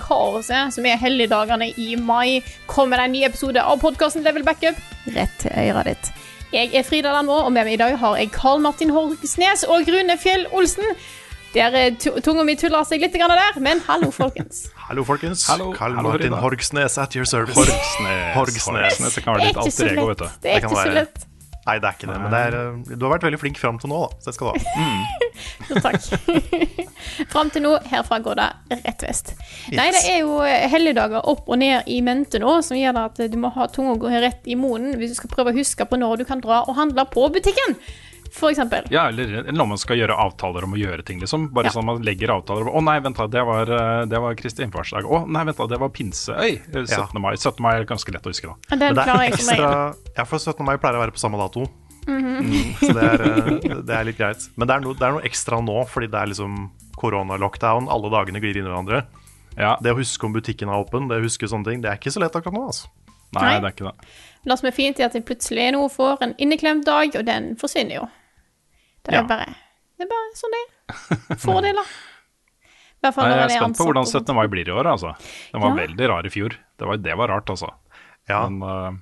Kaoset, som er helligdagene i mai, kommer det en ny episode av podkasten Level Backup rett til øret ditt. Jeg er Frida Landmo, og med meg i dag har jeg Karl Martin Horgsnes og Rune Fjell Olsen. Der er tu- tunga mi tuller seg litt grann der, men hallo, folkens. Hallo, folkens. Hallo. Karl Hallo, Martin Horgsnes at your service. Horgsnes. Horgsnes. Det kan være Det er litt ikke så alter ego, vet lett. du. Det er ikke så lett. Nei, det er ikke det, men det er, eh, du har vært veldig flink fram til nå, da. Så det skal du ha. Jo, takk. Fram til nå, herfra går det rett vest. Nei, det er jo eh, helligdager opp og ned i mente nå, som gjør at du må ha tunga gå rett i munnen hvis du skal prøve å huske på når du kan dra og handle på butikken, eksempel. Ja, eller når man skal gjøre avtaler om å gjøre ting, liksom. Bare Ja. sånn man legger avtaler om Å nei, vent da, det var, eh, det var Kristi himmelfartsdag. Å nei, vent da, det var pinse. Øy, eh, 17. mai. 17. mai er ganske lett å huske, da. Den Men det klarer er ekstra Ja, for 17. mai pleier å være på samme dato. Mhm. Mm, så det er, eh, det er litt greit. Men det er, no, det er noe ekstra nå, fordi det er liksom koronalockdown. Alle dagene glir inn i hverandre. Ja, Det å huske om butikken er åpen, det å huske sånne ting, det er ikke så lett akkurat nå, altså. Nei, Nei. det er ikke det. Det som er fint, er at jeg plutselig nå får en inneklemt dag, og den forsvinner jo. Det er Ja. bare Det er bare sånn det er. Fordeler. I hvert fall Nei, når jeg er er spent på hvordan 17. mai blir i år, altså. Den var Ja. veldig rar i fjor. Det var, det var rart, altså. Ja. Men uh,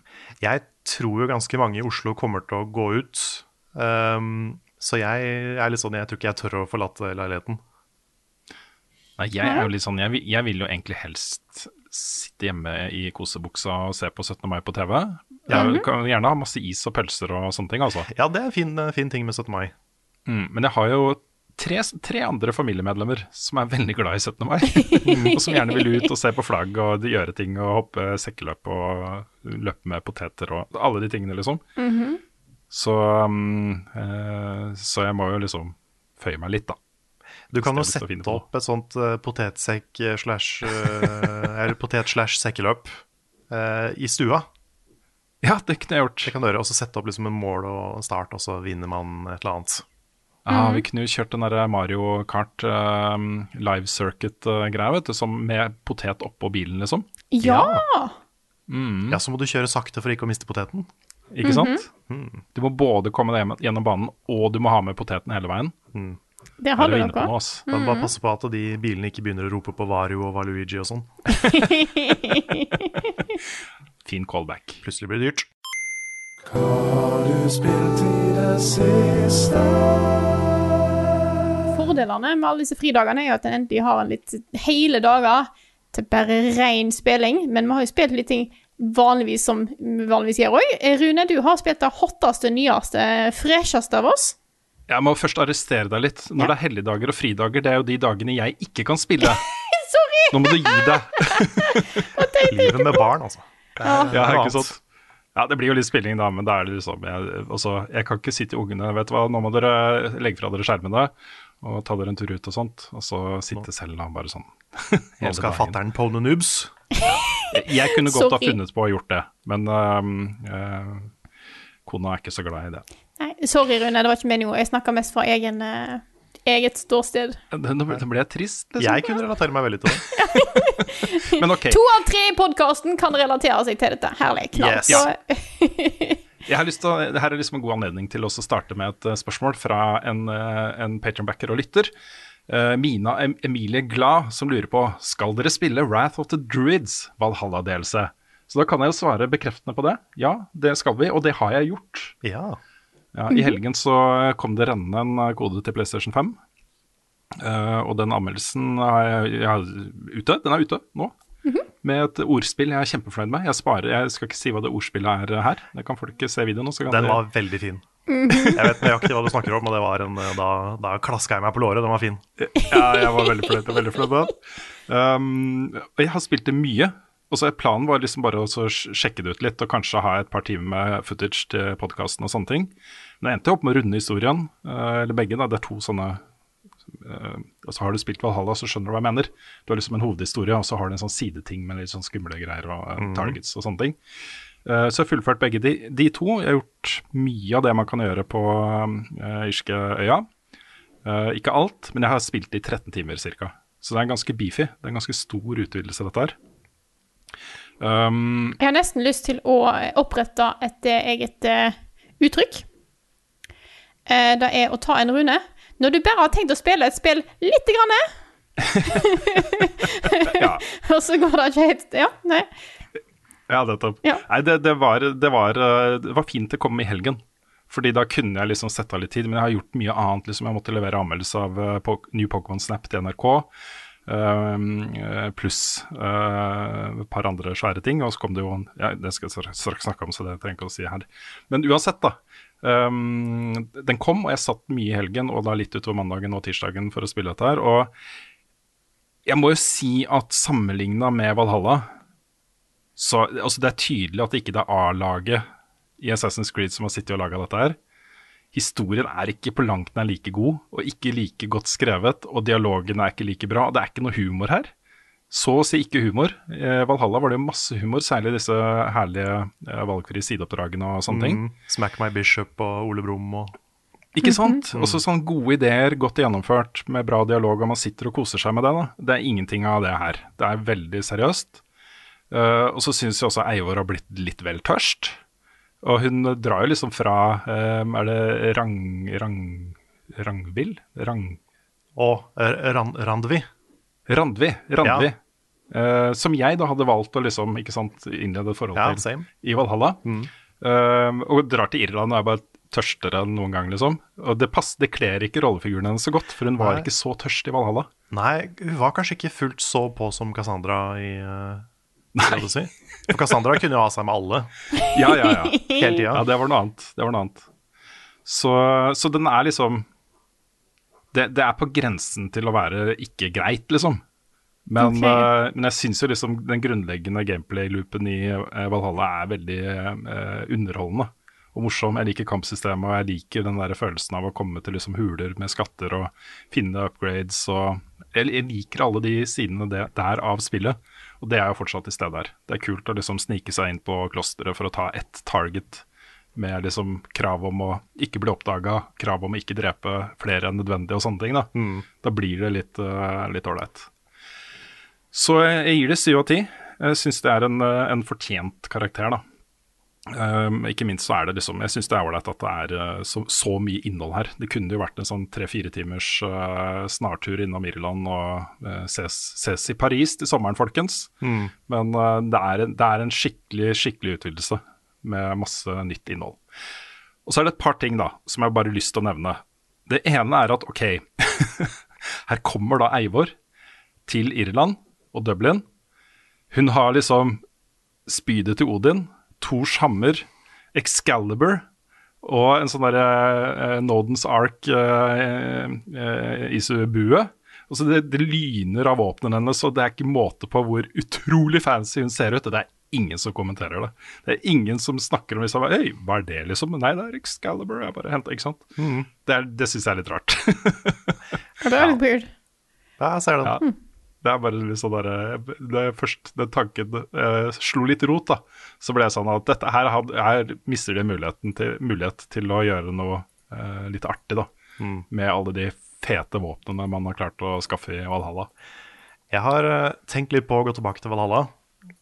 Jeg tror jo ganske mange i Oslo kommer til å gå ut. Um, så jeg er litt sånn, jeg tror ikke jeg tør å forlate leiligheten. Nei, jeg er jo litt sånn jeg, jeg vil jo egentlig helst sitte hjemme i kosebuksa og se på 17. mai på TV. Jeg kan gjerne ha masse is og pølser og sånne ting, altså. Ja, det er en fin, fin ting med 17. mai. Mm, men jeg har jo tre, tre andre familiemedlemmer som er veldig glad i 17. mai. og som gjerne vil ut og se på flagg og gjøre ting og hoppe sekkeløp og løpe med poteter og alle de tingene, liksom. Så, um, eh, så jeg må jo liksom føye meg litt, da. Du kan jo sette opp et sånt eh, potetsekk eh, slash eh, Eller potet slash sekkeløp uh, i stua. Ja, det kunne jeg gjort. Det kan du gjøre, og så sette opp liksom en mål og start, og så vinner man et eller annet. Ja, vi kunne jo kjørt den der Mario Kart um, live circuit-greia, vet du, som med potet oppå bilen, liksom. Ja! Ja, så må du kjøre sakte for ikke å miste poteten. Ikke sant? Du må både komme deg gjennom banen, og du må ha med poteten hele veien. Det har du nok. Da må bare passe på at de bilene ikke begynner å rope på Vario og Valuigi og sånn. Fin callback. Plutselig blir det dyrt. Fordelene med alle disse fridagene er jo at en endelig har en litt hele dager til bare ren spilling. Men vi har jo spilt litt ting vanligvis som vi vanligvis gjør òg. Rune, du har spilt det hotteste, nyeste, fresheste av oss. Jeg må først arrestere deg litt. Når det er helligdager og fridager, det er jo de dagene jeg ikke kan spille. Sorry! Nå må du gi deg. Livet med barn, altså. Det er, Ja, det er ikke annet. sant? Ja, det blir jo litt spilling, da, men da er det liksom jeg, også, jeg kan ikke si til ungene Vet du hva, nå må dere legge fra dere skjermene og ta dere en tur ut og sånt, og så sitte selv da, bare sånn. Nå skal fatter'n pone noobs. Jeg, jeg kunne godt ha funnet på å gjort det, men øhm, uh, kona er ikke så glad i det. Nei, sorry, Rune, det var ikke meningen. Jeg snakka mest fra egen, eh, eget ståsted. Det- Nå ble- nå ble jeg trist, liksom. Jeg kunne relatere meg veldig til det. Men ok, To av tre i podkasten kan relatere seg til dette. Herlig. Knall. Yes. Jeg har lyst til å, det er liksom en god anledning til å starte med et eh, spørsmål fra en, uh, en patronbacker og lytter. Eh, Mina em Emilie Glad som lurer på Skal dere spille Wrath of the Druids, Valhalla-delelse. Så da kan jeg jo svare bekreftende på det. Ja, det skal vi, og det har jeg gjort. Ja. Ja, I helgen så kom det rennende en eh, kode til PlayStation 5. Uh, og den anmeldelsen er jeg, jeg, ute. Den er ute nå. Med et ordspill jeg er kjempefornøyd med. Jeg sparer, jeg skal ikke si hva det ordspillet er her. Det kan folk se videoen. Så kan Den dere- var veldig fin. Jeg vet nøyaktig hva du snakker om, og det var en, da, da klaska jeg meg på låret. Den var fin. Ja, jeg var veldig fornøyd, veldig fornøyd med den. Um, og jeg har spilt det mye. Og så Planen var liksom bare å sjekke det ut litt og kanskje ha et par timer med footage til podkasten og sånne ting. Men jeg endte opp med å runde historien, eh, eller begge. da, Det er to sånne eh, og så Har du spilt Valhalla, så skjønner du hva jeg mener. Du har liksom en hovedhistorie, og så har du en sånn sideting med litt sånn skumle greier og eh, targets og sånne ting. Eh, så jeg har fullført begge de, de to. Jeg har gjort mye av det man kan gjøre på uh, Irskøya. Eh, ikke alt, men jeg har spilt i 13 timer ca. Så det er ganske beefy. Det er en ganske stor utvidelse, dette her. Um, Jeg har nesten lyst til å opprette et eh, eget uh, uttrykk. Eh, det er å ta en rune. Når du bare har tenkt å spille et spill lite grann, Ja. og så går det ikke helt Ja, nei. ja, nettopp. Ja. Nei, det, det, var, det, var, eh, det var fint det kom i helgen. Fordi da kunne jeg liksom sette av litt tid. Men jeg har gjort mye annet. liksom Jeg måtte levere anmeldelse av uh, po- New Pokémon Snap til NRK. Uh, pluss uh, et par andre svære ting. Og så kom det jo ja, Det skal jeg straks snakke om, så det trenger jeg ikke å si her. Men uansett, da. Um, den kom, og jeg satt mye i helgen og da litt utover mandagen og tirsdagen for å spille dette her. Og jeg må jo si at sammenligna med Valhalla så altså Det er tydelig at det ikke er A-laget i Assassin's Creed som har sittet og laga dette her. Historien er ikke på langt nær like god, og ikke like godt skrevet, og dialogen er ikke like bra. Det er ikke noe humor her. Så å si ikke humor. I Valhalla var det jo masse humor, særlig disse herlige eh, valgfrie sideoppdragene og sånne ting. Mm. Smack My Bishop og Ole Brumm og Ikke sant? Også sånn gode ideer, godt gjennomført, med bra dialog, og man sitter og koser seg med det. da. Det er ingenting av det her. Det er veldig seriøst. Uh, og så syns jeg også Eivor har blitt litt vel tørst. Og hun drar jo liksom fra um, Er det Rang... Rang... Rangvill? Rang... Og eh, Randvi. Randvi. Randvi. Uh, som jeg da hadde valgt å liksom, ikke sant, innlede forhold Ja, til same. i Valhalla. Eh, og drar til Irland og er bare tørstere enn noen gang, liksom. Og det, pass, det kler ikke rollefiguren hennes så godt, for hun var Nei. ikke så tørst i Valhalla. Nei, hun var kanskje ikke fullt så på som Cassandra i uh, si. For Cassandra kunne jo ha seg med alle Ja, ja, ja. hele tida. Ja, det var noe annet. Det var noe annet. Så, så den er liksom det, det er på grensen til å være ikke greit, liksom. Men, okay. uh, men jeg syns jo liksom den grunnleggende gameplay-loopen i eh, Valhalla er veldig uh, underholdende og morsom. Jeg liker kampsystemet, og jeg liker den der følelsen av å komme til liksom huler med skatter og finne upgrades og Jeg, jeg liker alle de sidene det, der av spillet, og det er jo fortsatt til stede her. Det er kult å liksom snike seg inn på klosteret for å ta ett target med liksom krav om å ikke bli oppdaga, krav om å ikke drepe flere enn nødvendig og sånne ting. Da, da blir det litt eh, ålreit. Så jeg jeg gir det syv av ti. Jeg syns det er en, eh, en fortjent karakter, da. Um, ikke minst så er det liksom Jeg syns det er ålreit at det er eh, så, så mye innhold her. Det kunne jo vært en sånn tre-fire timers uh, snartur innom Irland og uh, ses, ses i Paris til sommeren, folkens. Men uh, det, er en, det er en skikkelig, skikkelig utvidelse med masse nytt innhold. Og så er det et par ting da som jeg bare har lyst til å nevne. Det ene er at ok, her kommer da Eivor til Irland og Dublin. Hun har liksom spydet til Odin, Thors hammer, Excalibur og en sånn derre eh, Nodens Ark eh, eh, Isu-bue. Altså det, det lyner av våpnene hennes, og det er ikke måte på hvor utrolig fancy hun ser ut. Det er ingen som kommenterer det. Det er ingen som snakker om liksom, Øy, hva er det, liksom? Nei, det er Excalibur. Jeg bare henter, ikke sant? Det, er- det syns jeg er litt rart. Ja, det er litt weird. Ja, jeg ser den. Ja. Det er bare litt sånn derre det er Først den tanken eh, slo litt rot, da. Så ble jeg sånn at dette her, had- her mister de muligheten til, mulighet til å gjøre noe eh, litt artig, da. Med alle de fete våpnene man har klart å skaffe i Valhalla. Jeg har eh, tenkt litt på å gå tilbake til Valhalla,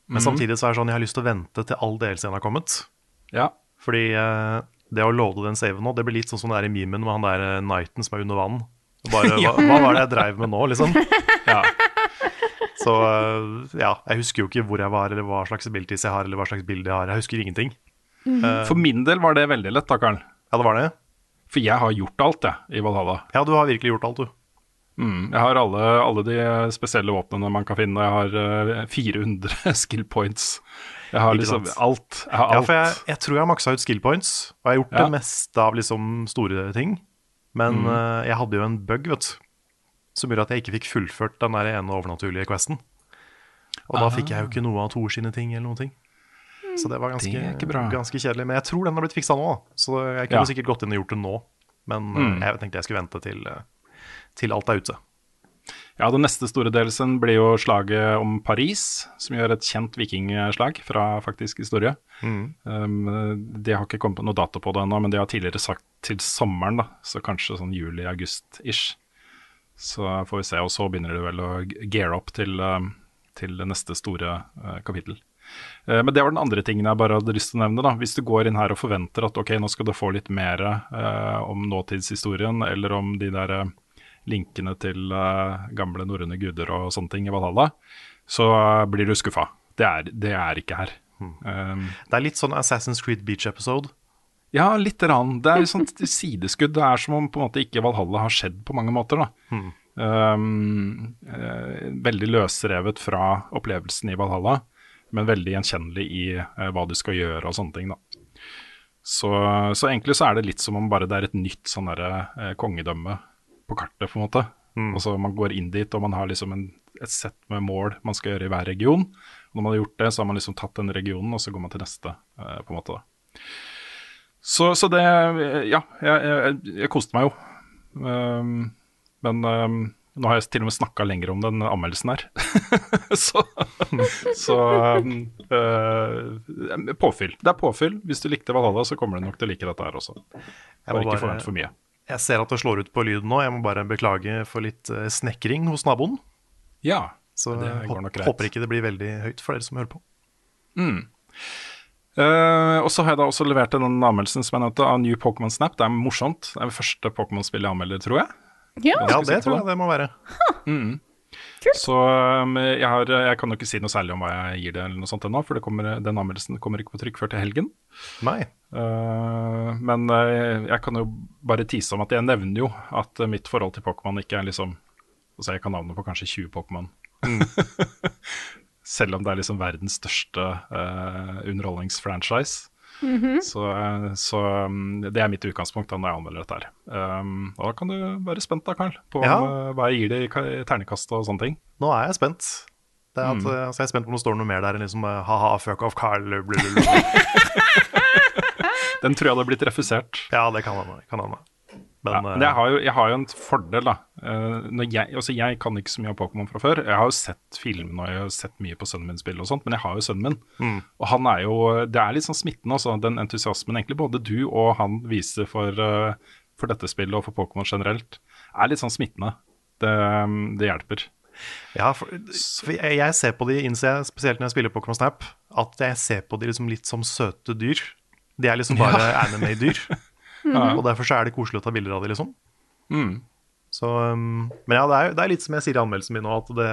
men samtidig så er det sånn jeg har lyst til å vente til all DLC-en har kommet. Ja. Fordi eh, det å loade den saven nå, det blir litt sånn som det er i memen med han der eh, knighten som er under vann. Bare, hva, hva var det jeg dreiv med nå, liksom? ja. Så eh, ja, jeg husker jo ikke hvor jeg var, eller hva slags abilities jeg har, eller hva slags bilde jeg har. Jeg husker ingenting. For min del var det veldig lett, da, Karl. Ja, det var det. For jeg har gjort alt, jeg, i Valhalla. Ja, du har virkelig gjort alt, du. Mm, jeg har alle, alle de spesielle våpnene man kan finne. Jeg har uh, 400 skill points. Jeg har liksom alt. Jeg har Ja, for jeg, jeg tror jeg har maksa ut skill points, og jeg har gjort Ja. det meste av liksom store ting. Men Mm. uh, jeg hadde jo en bug, vet du, som gjorde at jeg ikke fikk fullført den der ene overnaturlige questen. Og da fikk jeg jo ikke noe av Tor sine ting eller noen ting. Så det var ganske, Det ganske kjedelig. Men jeg tror den har blitt fiksa nå. Så jeg kunne Ja. sikkert gått inn og gjort det nå. Men eh, Mm. jeg tenkte jeg skulle vente til, eh, til alt er ute. Ja, Den neste store delelsen blir jo slaget om Paris, som gjør et kjent vikingslag fra faktisk historie. Mm. Um, de har ikke kommet på noe dato på det ennå, men de har tidligere sagt til sommeren, da, så kanskje sånn juli-august-ish. Så får vi se, og så begynner de vel å geare opp til, um, til det neste store uh, kapittel. Uh, men det var den andre tingen jeg bare hadde lyst til å nevne. da. Hvis du går inn her og forventer at ok, nå skal du få litt mer uh, om nåtidshistorien, eller om de der linkene til uh, gamle norrøne guder og sånne ting i Valhalla, så uh, blir du skuffa. Det det er ikke her. Um, Det er litt sånn Assassin's Creed Beach-episode. ja, litt. Rann. Det er sånt sideskudd. Det er som om på en måte ikke Valhalla har skjedd på mange måter. da. Um, uh, veldig løsrevet fra opplevelsen i Valhalla, men veldig gjenkjennelig i uh, hva du skal gjøre og sånne ting. da. Så, så egentlig så er det litt som om bare det er et nytt sånn der, uh, kongedømme på kartet, på en måte. Altså Man går inn dit, og man har liksom en, et sett med mål man skal gjøre i hver region. Og når man har gjort det, så har man liksom tatt den regionen, og så går man til neste, eh, på en måte. da. Så, så det Ja, jeg, jeg, jeg koste meg jo. Um, men um, nå har jeg til og med snakka lenger om den anmeldelsen her. så så um, uh, påfyll. Det er påfyll. Hvis du likte Valhalla, så kommer du nok til å like dette her også. Bare, Bare ikke forvent for mye. Jeg ser at det slår ut på lyden nå. Jeg må bare beklage for litt eh, snekring hos naboen. Ja, Så det går nok greit. håper ikke det blir veldig høyt for dere som hører på. Eh, og så har jeg da også levert den anmeldelsen som jeg nevnte av New Pokémon Snap. Det er morsomt. Det er det første Pokémon-spillet jeg anmelder, tror jeg. Ja, Ja, det tror det. jeg det må være. Så um, jeg, har, jeg kan jo ikke si noe særlig om hva jeg gir det, eller noe sånt ennå, for det kommer, den anmeldelsen kommer ikke på trykk før til helgen. Nei. Uh, men eh, jeg kan jo bare tise om at jeg nevner jo at eh, mitt forhold til Pokémon ikke er liksom Altså jeg kan navnet på kanskje 20 Pokémon. Selv om det er liksom verdens største uh, underholdningsfranchise. Så, eh, så um, det er mitt utgangspunkt da når jeg anmelder dette her. Um, da kan du være spent da, Karl, på Ja. eh, hva jeg gir det i ternekast og sånne ting. Nå er jeg spent. Det er at, Mm. altså jeg er spent på om det står noe mer der enn liksom ha-ha, fuck off, Carl. Den tror jeg hadde blitt refusert. Ja, det kan hende. Men, Ja, eh, har, jo, jeg har jo en fordel, da. Eh, når jeg, altså jeg kan ikke så mye av Pokémon fra før. Jeg har jo sett filmene og jeg har sett mye på sønnen min spille og sånt, men jeg har jo sønnen min. Og han er jo Det er litt sånn smittende også, den entusiasmen egentlig både du og han viser for, eh, for dette spillet og for Pokémon generelt, er litt sånn smittende. Det, det hjelper. ja, for, for jeg, ser på de, innser jeg, spesielt når jeg spiller Pokémon Snap, at jeg ser på de liksom litt som søte dyr. De er liksom bare anime-dyr. Og derfor så er det koselig å ta bilder av det, liksom. Mm. Så, um, men ja, det er, det er litt som jeg sier i anmeldelsen min nå, at det,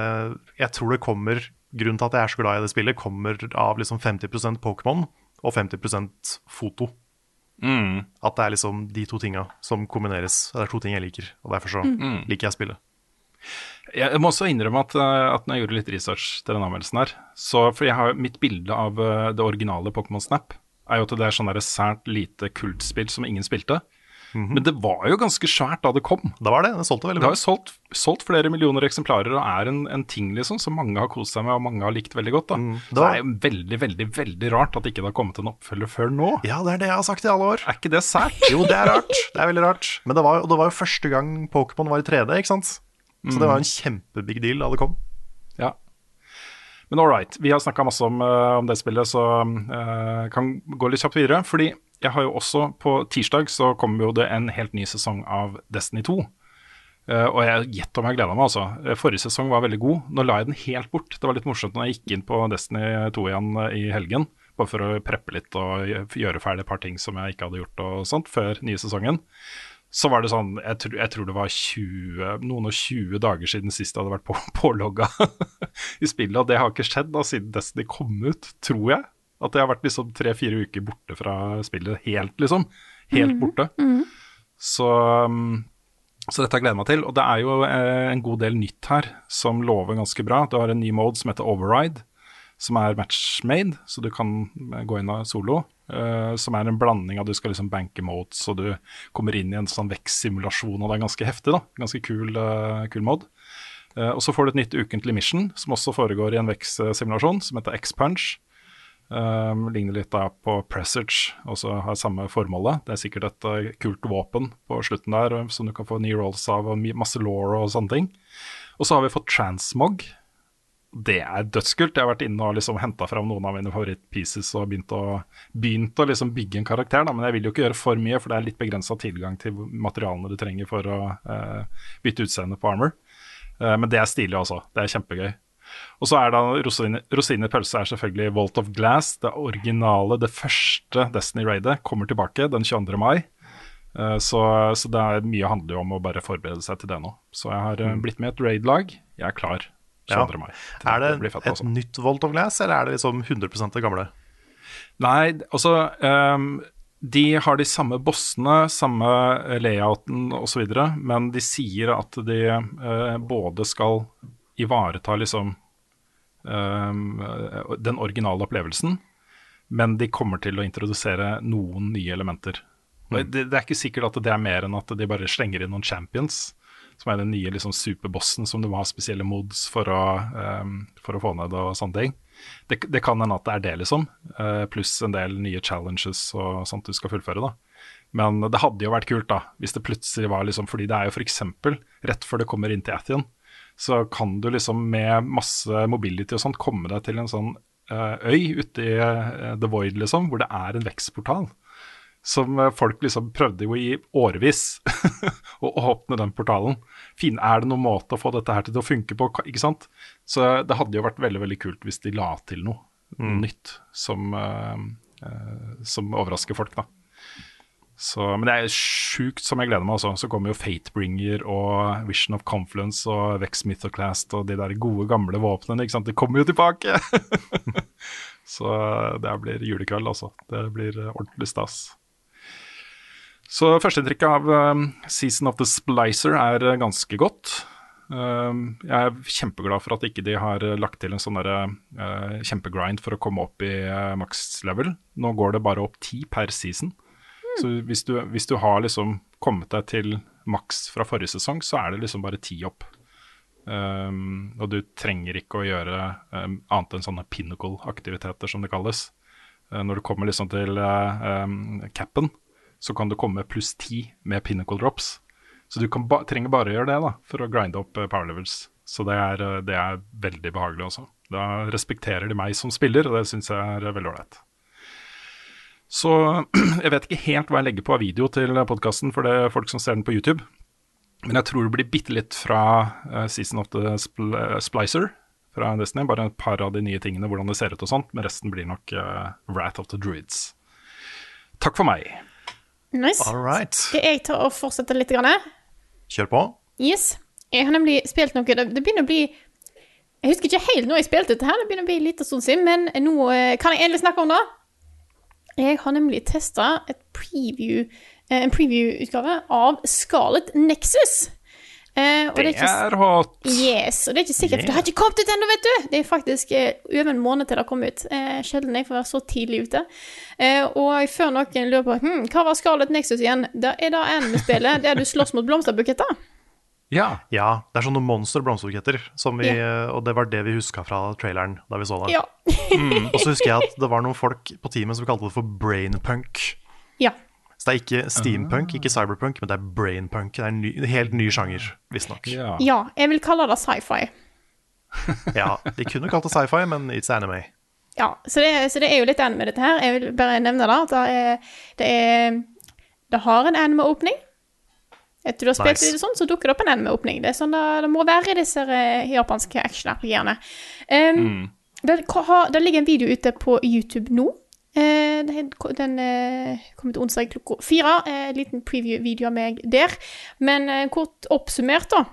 jeg tror det kommer Grunnen til at jeg er så glad i det spillet, kommer av liksom 50% Pokémon og 50% foto. Mm. At det er liksom de to tinga som kombineres. Det er to ting jeg liker, og derfor så liker jeg spillet. Jeg må også innrømme at, eh, at når jeg gjorde litt research til denne anmeldelsen her, så For jeg har mitt bilde av eh, det originale Pokémon Snap er jo at det er sånn sært lite kultspill som ingen spilte. Men det var jo ganske svært da det kom. Da var det. Det solgte veldig bra. Det har jo solgt, solgt flere millioner eksemplarer og er en, en ting liksom som mange har kost seg med og mange har likt veldig godt. da. Mm, da- det er jo veldig, veldig veldig rart at ikke det har kommet en oppfølger før nå. Ja, det er det jeg har sagt i alle år. Er ikke det sært? Jo, det er rart. Det er veldig rart. Men det var, det var jo første gang Pokémon var i 3D, ikke sant? Så det var en kjempebig deal da det kom. Men all right, vi har snakka masse om, eh, om det spillet, så uh, kan gå litt kjapt videre. Fordi jeg har jo også på tirsdag så kommer jo det en helt ny sesong av Destiny 2. Uh, og jeg gjett om jeg gleda meg, altså. Eh, Forrige sesong var veldig god. Nå la jeg den helt bort. Det var litt morsomt når jeg gikk inn på Destiny 2 igjen eh, i helgen. Bare for å preppe litt og gjøre ferdig et par ting som jeg ikke hadde gjort og sånt før nye sesongen. Så var det sånn, jeg, tror- jeg tror det var 20, noen og 20 dager siden sist jeg hadde vært på, pålogga i spillet. Og det har ikke skjedd da siden Destiny kom ut, tror jeg. At jeg har vært liksom tre-fire uker borte fra spillet helt, liksom. Helt borte. Så, um, så dette gleder jeg meg til. Og det er jo eh, en god del nytt her som lover ganske bra. Du har en ny mode som heter Override. som er matchmade, så du kan gå inn av solo. Eh, som er en blanding av du skal liksom banke modes, og du kommer inn i en sånn vekstsimulasjon, og det er ganske heftig. da, Ganske kul, uh, kul mod. Uh, og så får du et nytt ukentlig mission, som også foregår i en vekstsimulasjon, som heter X-Punch. Um, ligner litt da på Presage, og så har samme formålet. Det er sikkert et uh, kult våpen på slutten der, uh, som du kan få nye rolls av, og masse law og sånne ting. Og så har vi fått Transmog. Det er dødskult. Jeg har vært inne og liksom henta fram noen av mine favorittpieces og begynt å, begynt å liksom bygge en karakter. Da. Men jeg vil jo ikke gjøre for mye, for det er litt begrensa tilgang til materialene du trenger for å uh, bytte utseende på armor. Uh, men det er stilig også. Det er kjempegøy. Og så er da rosinen pølse er selvfølgelig Vault of Glass. Det originale, det første Destiny-raidet kommer tilbake den 22. mai. Eh, Så, så det er mye handler jo om å bare forberede seg til det nå. Så jeg har eh, blitt med i et raid-lag. Jeg er klar 22. Ja. mai. Er det det fett, et altså. nytt Volt of Glass, eller er det liksom 100% det gamle? Nei, altså um, De har de samme bossene, samme layouten osv., men de sier at de uh, både skal ivareta liksom eh, den originale opplevelsen, men de kommer til å introdusere noen nye elementer. Mm. Det, det er ikke sikkert at det er mer enn at de bare slenger inn noen champions, som er den nye liksom, superbossen som du må ha spesielle mods for å, um, for å få ned og sånne ting. Det, det kan hende at det er det, liksom. uh, pluss en del nye challenges og sånt du skal fullføre, da. Men det hadde jo vært kult, da, hvis det plutselig var liksom Fordi det er jo f.eks. rett før det kommer inn til Athian, så kan du liksom med masse mobility og sånt komme deg til en sånn eh, øy ute i eh, The Void, liksom, hvor det er en vekstportal. Som eh, folk liksom prøvde jo i årevis å åpne den portalen. Fin, er det noen måte å få dette her til å funke på? Ikke sant? Så det hadde jo vært veldig veldig kult hvis de la til noe, mm. nytt som, uh, eh, som overrasker folk, da. Så, men det er sjukt som jeg gleder meg. Også. Så kommer jo Fatebringer og Vision of Confluence og Vex Mythoclast og de der gode, gamle våpnene. ikke sant? De kommer jo tilbake! så det blir julekveld, altså. Det blir eh, ordentlig stas. Så førsteinntrykket av um, Season of the Splicer er eh, ganske godt. Um, jeg er kjempeglad for at ikke de har eh, lagt til en sånn eh, kjempegrind for å komme opp i uh, maks level. Nå går det bare opp ti per season. Så hvis du, hvis du har liksom kommet deg til maks fra forrige sesong, så er det liksom bare ti opp. Um, og du trenger ikke å gjøre um, annet enn sånne pinnacle-aktiviteter, som det kalles. Uh, når du kommer liksom til uh, um, capen, så kan du komme pluss ti med pinnacle drops. Så du ba trenger bare å gjøre det da, for å grinde opp uh, power levels. Så det er, uh, det er veldig behagelig også. Da respekterer de meg som spiller, og det syns jeg er uh, veldig ålreit. Så jeg vet ikke helt hva jeg legger på av video til podkasten for det er folk som ser den på YouTube. Men jeg tror det blir bitte litt fra eh, Season of the Spl eh, Splicer fra Destiny. Bare et par av de nye tingene, hvordan det ser ut og sånt. Men resten blir nok uh, Wrath of the Druids. Takk for meg. Nice. All right. Skal jeg ta og fortsette litt? Grann? Kjør på. Yes. Jeg har nemlig spilt noe Det, begynner å bli Jeg husker ikke helt når jeg spilte dette, her, det begynner å bli litt stund siden, men nå eh, kan jeg endelig snakke om det. Jeg har nemlig testa preview, eh, en preview-utgave av Scarlet Nexus. Eh, og Det ikke, er hot. Yes, og det er ikke sikkert, for det har ikke kommet ut ennå, vet du! Det er faktisk eh, over en måned til det har kommet ut. Eh, sjelden jeg får være så tidlig ute. Eh, og før noen lurer på hm, hva var Scarlet Nexus igjen, da er det anime-spillet der du slåss mot blomsterbuketter. Ja. Ja, det er sånne monster blomsterbuketter, som vi, og det var det vi huska fra traileren da vi så det. Ja. Mm, og så husker jeg at det var noen folk på teamet som kalte det for brainpunk. ja. Så det er ikke steampunk, ikke cyberpunk, men det er brainpunk. Det er en ny, en helt ny sjanger, visstnok. ja. Ja, jeg vil kalle det sci-fi. Ja, de kunne kalt det sci-fi, men it's anime. Ja, så det, så det er jo litt anime, dette her. Jeg vil bare nevne det. at Det er Det, er, det har en anime-åpning. Etter du har spilt Nice. litt sånn, så dukker det opp en anime-åpning. Det er sånn det, det må være i disse eh, japanske action-RPG-ene. Um, det, det ligger en video ute på YouTube nå. Eh, den eh, kommer til onsdag klokka fire. Eh, En liten preview-video av meg der. Men eh, kort oppsummert, da,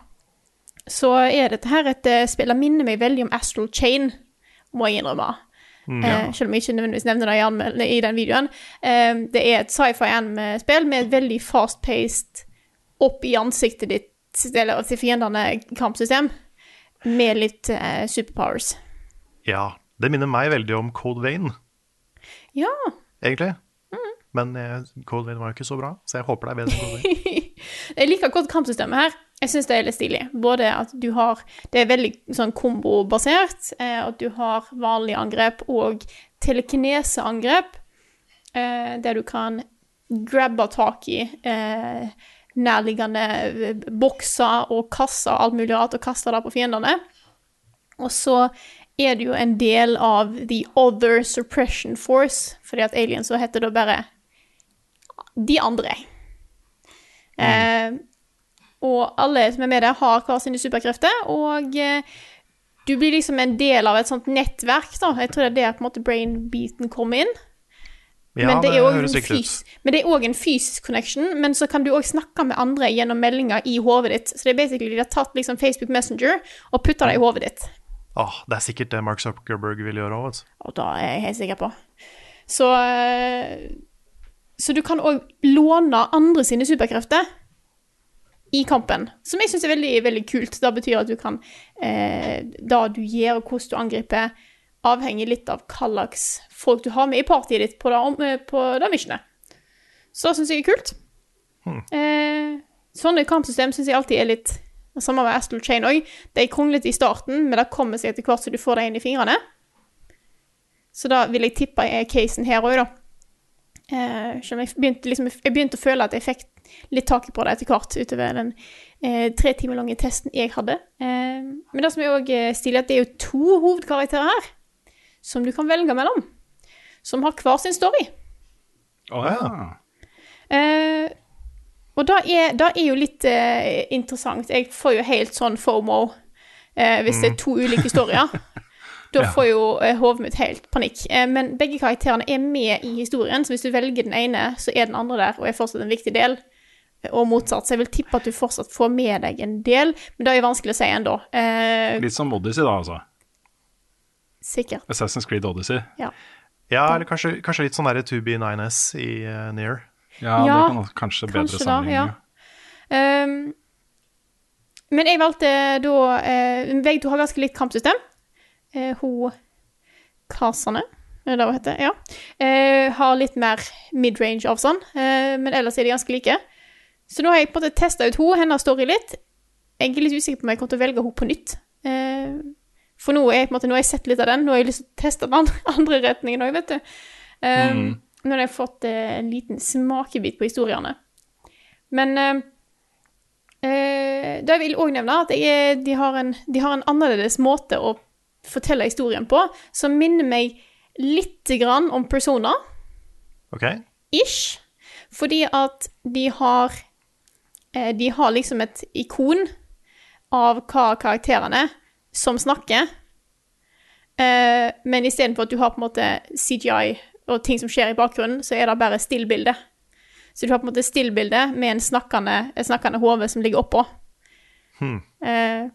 så er dette her et eh, spill som minner meg veldig om Astral Chain, må jeg innrømme. Eh, selv om jeg ikke nødvendigvis nevner det i, den videoen. Eh, det er et sci-fi anime-spill med et veldig fast-paced, opp i ansiktet ditt, eller til fiendene, kampsystem, med litt eh, superpowers. Ja, Det minner meg veldig om Code Vein, Ja. egentlig. Mm. Men Cold Wind var jo ikke så bra, så jeg håper det er bedre enn Cold Wind. Jeg liker godt kampsystemet her. Jeg syns det er litt stilig. Både at du har Det er veldig sånn kombobasert. Eh, at du har vanlige angrep og telekineseangrep. Eh, der du kan grabbe tak i eh, nærliggende eh, bokser og kasser og alt mulig rart, og kaste det på fiendene. Og så er det jo en del av The Other Suppression Force, fordi at aliens så heter da bare De andre. Eh, og alle som er med der, har hver sine superkrefter, og eh, du blir liksom en del av et sånt nettverk, da. Jeg tror det er der på en måte brain-beaten kommer inn. Ja, men, det det fys men det er òg en fysisk connection, men så kan du òg snakke med andre gjennom meldinger i hodet ditt. Så det er basically de har tatt liksom Facebook Messenger og putta det i hodet ditt. Åh, det er sikkert det Mark Zuckerberg vil gjøre òg, vet. Og da er jeg helt sikker på. Så eh, Så du kan òg låne andre sine superkrefter i kampen, som jeg syns er veldig, veldig kult. Det betyr at du kan eh, Det du gjør, og hvordan du angriper, avhenger litt av hva slags folk du har med i partiet ditt på det, eh, på det missionet. Så det syns jeg er kult. Eh, sånne kampsystem syns jeg alltid er litt det Samme med Astral Chain òg. De er kronglete i starten, men det kommer seg etter hvert så du får det inn i fingrene. Så da vil jeg tippe er casen her òg, da. Eh, jeg begynte, liksom, jeg begynte å føle at jeg fikk litt taket på det etter hvert utover den eh, tre timer lange testen jeg hadde. Eh, men det som er òg stilig, at det er jo to hovedkarakterer her som du kan velge mellom. Som har hver sin story. Å ja. Eh, og det er, det er jo litt eh, interessant. Jeg får jo helt sånn FOMO eh, hvis det er to ulike historier. Da Ja. får jo eh, hodet mitt helt panikk. Eh, men begge karakterene er med i historien, så hvis du velger den ene, så er den andre der og er fortsatt en viktig del. Og motsatt. Så jeg vil tippe at du fortsatt får med deg en del, men det er jo vanskelig å si ennå. Eh, Litt som Odyssey, da, altså. sikkert. Assassin's Creed Odyssey. Ja. Ja, eller kanskje, kanskje litt sånn derre 2B9S i uh, Near. Ja, Ja, det kan kanskje bedre kanskje da, sammenligning. ja. Um, men jeg valgte da uh, Begge har ganske litt kampsystem. Uh, hun Kasane, er det hva heter? Ja. Uh, har litt mer midrange sånn, uh, men ellers er de ganske like. Så nå har jeg på en måte testa ut hun, hennes story litt. Jeg er litt usikker på om jeg kommer til å velge henne på nytt. For nå, er jeg, på en måte, nå har jeg sett litt av den, nå har jeg lyst til å teste den andre, retningen òg, vet du. Um, Nå har jeg fått eh, en liten smakebit på historiene. Men eh, eh, da vil jeg òg nevne at jeg, de, har en, de har en annerledes måte å fortelle historien på, som minner meg lite grann om Persona, Ok? ish. Fordi at de har eh, De har liksom et ikon av hva karakterene som snakker. Eh, men istedenfor at du har på en måte CGI og ting som skjer i bakgrunnen, så er det bare stillbilde. Så du har på en måte stillbilde med en snakkende, et snakkende hode som ligger oppå. Eh,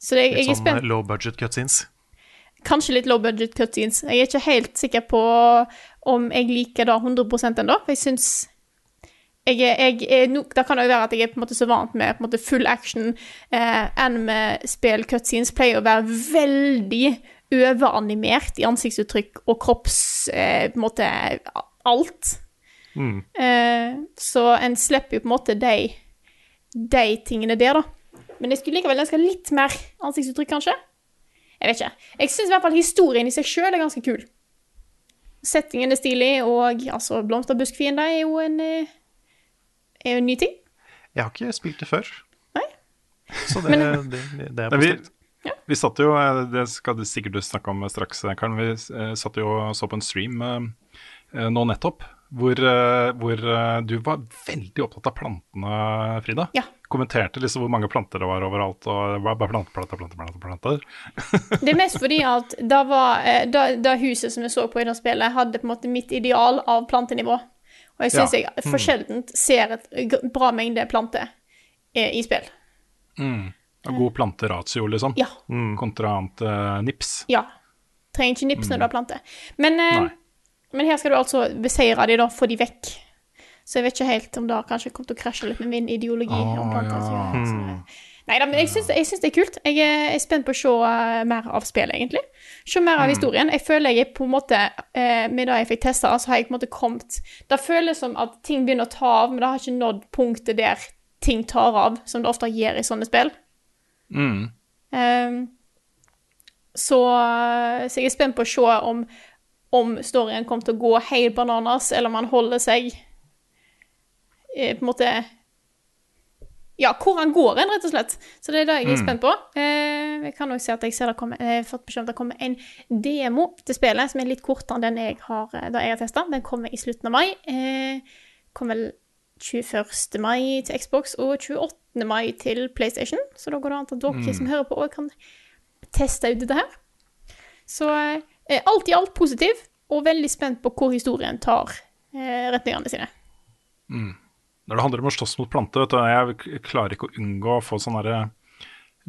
så det, jeg Litt er sånn spent. eh, low budget cutscenes. Kanskje litt low budget cutscenes. Jeg er ikke helt sikker på om jeg liker det 100 ennå, for jeg syns jeg er, jeg er no, Det kan være at jeg er på en måte så vant med måte full action. Eh, Anime-spill cutscenes pleier å være veldig overanimert i ansiktsuttrykk og kropps... Eh, på en måte alt. Eh, så en slipper jo på en måte de, de tingene der, da. Men jeg skulle likevel ønske litt mer ansiktsuttrykk, kanskje. Jeg vet ikke. Jeg syns i hvert fall historien i seg sjøl er ganske kul. Settingen er stilig, og altså, blomsterbuskfiender er jo en eh, er jo en ny ting. Jeg har ikke spilt det før. Nei. Så det, det, det er Men vi, vi satt jo, eh, det skal du sikkert snakke om straks, Karen, vi eh, satt jo og så på en stream eh, eh, nå nettopp, hvor, eh, hvor eh, du var veldig opptatt av plantene, Frida. Ja. Kommenterte liksom hvor mange planter det var overalt, og det var bare planter, planter, planter, planter, planter. Det er mest fordi at da, var, eh, da, da huset som jeg så på i det spillet, hadde på en måte mitt ideal av plantenivå. Og jeg syns Ja. jeg for sjeldent ser et bra mengde planter eh, i spill. Og god planteratio, liksom. Ja. Kontra annet uh, nips. Ja. Trenger ikke nips når du har plante. Men, uh, men her skal du altså beseire de, da, få de vekk. Så jeg vet ikke helt om det kanskje kommer til å krasje litt med min ideologi. Oh, om planteratio. ja. Så, så, Neida, men jeg syns, jeg syns det er kult. Jeg er, er spent på å se eh, mer av spillet, egentlig. Se mer av historien. Jeg føler jeg er på en måte eh, Med det jeg fikk testa, så har jeg på en måte kommet Det føles som at ting begynner å ta av, men det har ikke nådd punktet der ting tar av, som det ofte gjør i sånne spill. Mm. Um, så, så jeg er spent på å se om, om storyen kommer til å gå helt bananas, eller om han holder seg eh, på en måte Ja, hvor han går hen, rett og slett. Så det er det jeg er Mm. spent på. Eh, jeg kan også si at jeg ser det kommer, jeg har fått beskjed om det kommer en demo til spillet som er litt kortere enn den jeg har, eh, jeg har testa. Den kommer i slutten av mai. Eh, kommer vel 21. mai til Xbox og 28. mai til PlayStation. Så da går det an at dere som hører på, også kan teste ut dette her. Så eh, alt i alt positiv, og veldig spent på hvor historien tar eh, retningene sine. Når det handler om å slåss mot planter, vet du, jeg klarer ikke å unngå å få sånn derre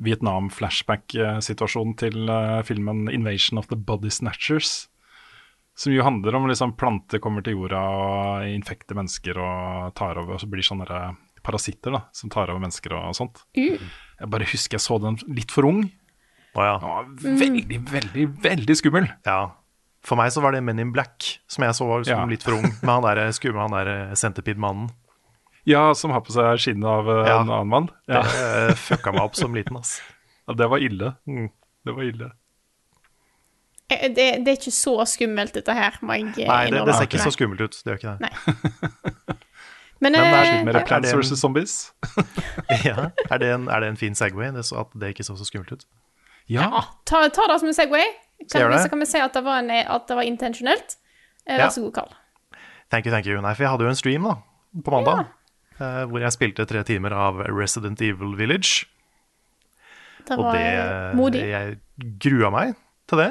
Vietnam-flashback-situasjonen til uh, filmen 'Invasion of the Body Snatchers'. Som jo handler om liksom planter kommer til jorda og infekter mennesker og tar over, og så blir sånne parasitter da, som tar over mennesker og sånt. Mm. Jeg bare husker jeg så den litt for ung. Å ja. Den var veldig, veldig, veldig skummel. ja. For meg så var det Men in Black, som jeg så var som Ja. litt for ung. Med han der skummel, han der Centipede-mannen. Ja, som har på seg skinnet av eh, Ja. en annen mann. Ja. Det eh, fucka meg opp som liten, ass. Ja, det var ille. Mm. Det var ille. Eh, Det, det er ikke så skummelt, dette her, må jeg eh, Nei, det, det ser ikke så skummelt ut. Det gjør ikke det. Nei. Men, Men det er det, det Plants det en- vs. Zombies. Ja. Er, det en, er det en fin Segway, det, så at det ikke så så skummelt ut? Ja. Ja, ta, ta det som en Segway. Kan, så kan vi si at det var, en, at det var intensjonelt. Eh, Ja. Vær så god, Karl. Thank you, thank you. Nei, for jeg hadde jo en stream da, på mandag, eh, hvor jeg spilte tre timer av Resident Evil Village. Det Og var det eh, modig. Jeg grua meg til det.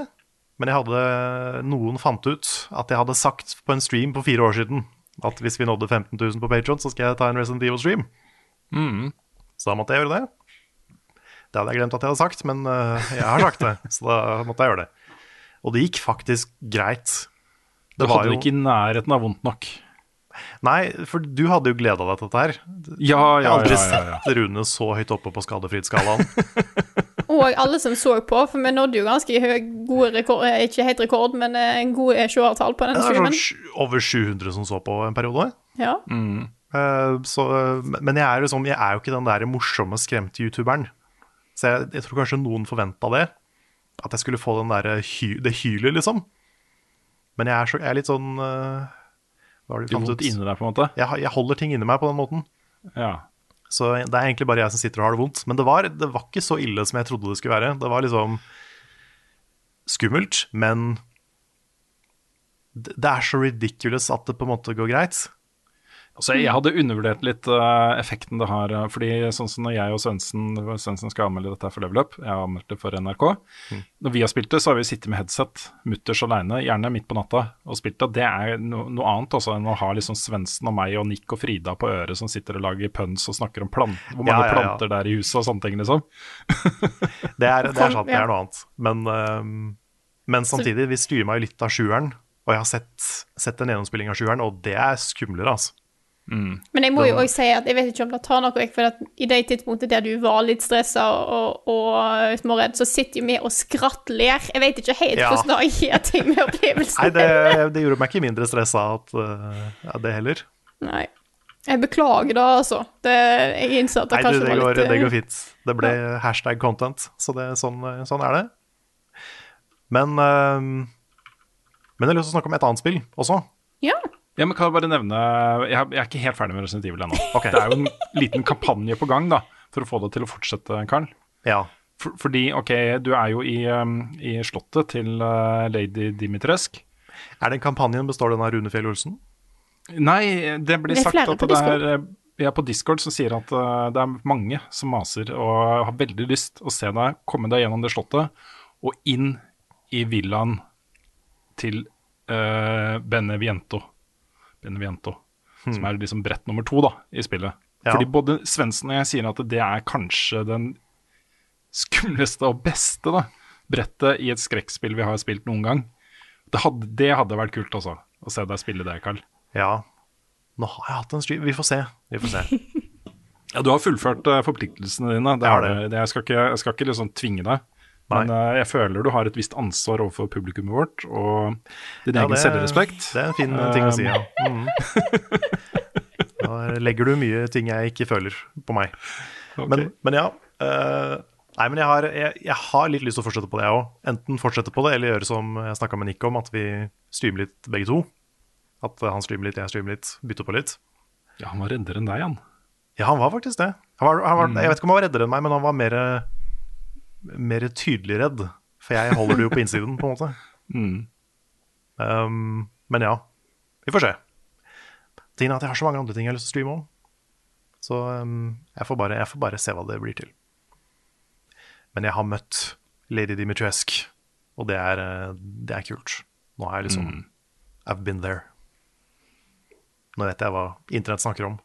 Men jeg hadde Noen fant ut at jeg hadde sagt på en stream på fire år siden at hvis vi nådde 15 000 på Patreon, så skal jeg ta en Resident Evil-stream. Mm. Så da måtte jeg gjøre det. Det hadde jeg glemt at jeg hadde sagt, men eh, jeg har sagt det. Så da måtte jeg gjøre det. Og det gikk faktisk greit. Det du hadde jo ikke i nærheten av vondt nok. Nei, for du hadde jo gleda deg til dette her. Ja, Jeg ja, har aldri ja, ja, ja. sett Rune så høyt oppe på skadefridsskalaen. Og alle som så på, for vi nådde jo ganske høy, gode rekord, eh, ikke helt rekord, men eh, en god seertall på den Det var streamen. sånn over 700 som så på en periode. Ja. Mm. så, men jeg er, sånn, jeg er jo ikke den der morsomme, skremte youtuberen. Så jeg, jeg tror kanskje noen forventa det. At jeg skulle få den der hy, det hylet, liksom. Men jeg er, så, jeg er litt sånn eh, Hva har du Det vondt ut? inni deg, på en måte. Jeg, jeg holder ting inni meg på den måten. Ja. Så det er egentlig bare jeg som sitter og har det vondt. Men det var, det var ikke så ille som jeg trodde det skulle være. Det var liksom skummelt, men det, er så ridiculous at det på en måte går greit. Altså, jeg hadde undervurdert litt uh, effekten det har. eh, fordi sånn som når jeg og Svendsen Svendsen skal anmelde dette for Level Up, jeg har anmeldt det for NRK Når vi har spilt det, så har vi sittet med headset mutters aleine, gjerne midt på natta, og spilt det. Det er no, noe annet også enn å ha liksom Svendsen og meg og Nick og Frida på øret som sitter og lager puns og snakker om plant, hvor mange Ja, ja, ja. planter det er i huset og sånne ting, liksom. Det er, det er sant, det er noe annet. Men, uh, men samtidig, vi streama jo litt av sjueren, og jeg har sett, sett en gjennomspilling av sjueren, og det er skumlere, altså. Men jeg må jo også si at jeg vet ikke om det tar noe vekk, for at i det tidspunktet der du var litt stressa og, og, småredd, så sitter jo vi og skrattler. Jeg vet ikke helt Ja. hvordan det gir ting med opplevelsen. Nei, det, det gjorde meg ikke mindre stressa at uh, ja, det heller. Nei. Jeg beklager da, altså. Det, jeg innser at det Nei, det, kanskje det, var går, litt eh, det går fint. Det ble hashtag content, så det, sånn, sånn er det. Men, uh, men jeg har lyst til å snakke om et annet spill også. Ja. Ja, men kan jeg bare nevne Jeg, jeg er ikke helt ferdig med Resident Evil ennå. Okay. Det er jo en liten kampanje på gang da, for å få det til å fortsette, Karl. Ja. For, fordi, ok, du er jo i, um, i slottet til uh, lady Dimitresk. Er den kampanjen består den av Rune Fjell Olsen? Nei, det blir Det sagt at det er vi er på Discord som sier at uh, det er mange som maser og har veldig lyst å se deg komme deg gjennom det slottet og inn i villaen til uh, Beneviento. Beneviento. Som er liksom brett nummer to da, i spillet. Ja. Fordi både Svendsen og jeg sier at det er kanskje den skumleste og beste da, brettet i et skrekkspill vi har spilt noen gang. Det hadde, det hadde vært kult også, å se deg spille det, Carl. Ja. Nå har jeg hatt en stream. Vi får se. Vi får se. Ja, du har fullført eh, forpliktelsene dine. Det Jeg har. Det- Jeg skal ikke, jeg skal ikke liksom tvinge deg. Men eh, jeg føler du har et visst ansvar overfor publikummet vårt og din Ja, egen det- selvrespekt. Det er en fin ting å si, ja. Mm. Da legger du mye ting jeg ikke føler på meg. Okay. Men, men ja. Uh, nei, men jeg har, jeg, jeg har litt lyst til å fortsette på det, jeg òg. Enten fortsette på det, eller gjøre som jeg snakka med Nick om, at vi streamer litt begge to. At eh, han streamer litt, jeg streamer litt, bytter på litt. Ja, han var reddere enn deg, han. Ja, han var faktisk det. Han var, han var, Jeg vet ikke om han var reddere enn meg, men han var mer, mer tydelig redd. For jeg holder det jo på innsiden, på en måte. Mm. Um, men ja, vi får se. Tingen er at jeg har så mange andre ting jeg har lyst til å streame om. Så um, jeg, får bare, jeg får bare se hva det blir til. Men jeg har møtt Lady Dimitrescu, og det er, eh, det er kult. Nå har jeg liksom I've been there. Nå vet jeg hva internett snakker om.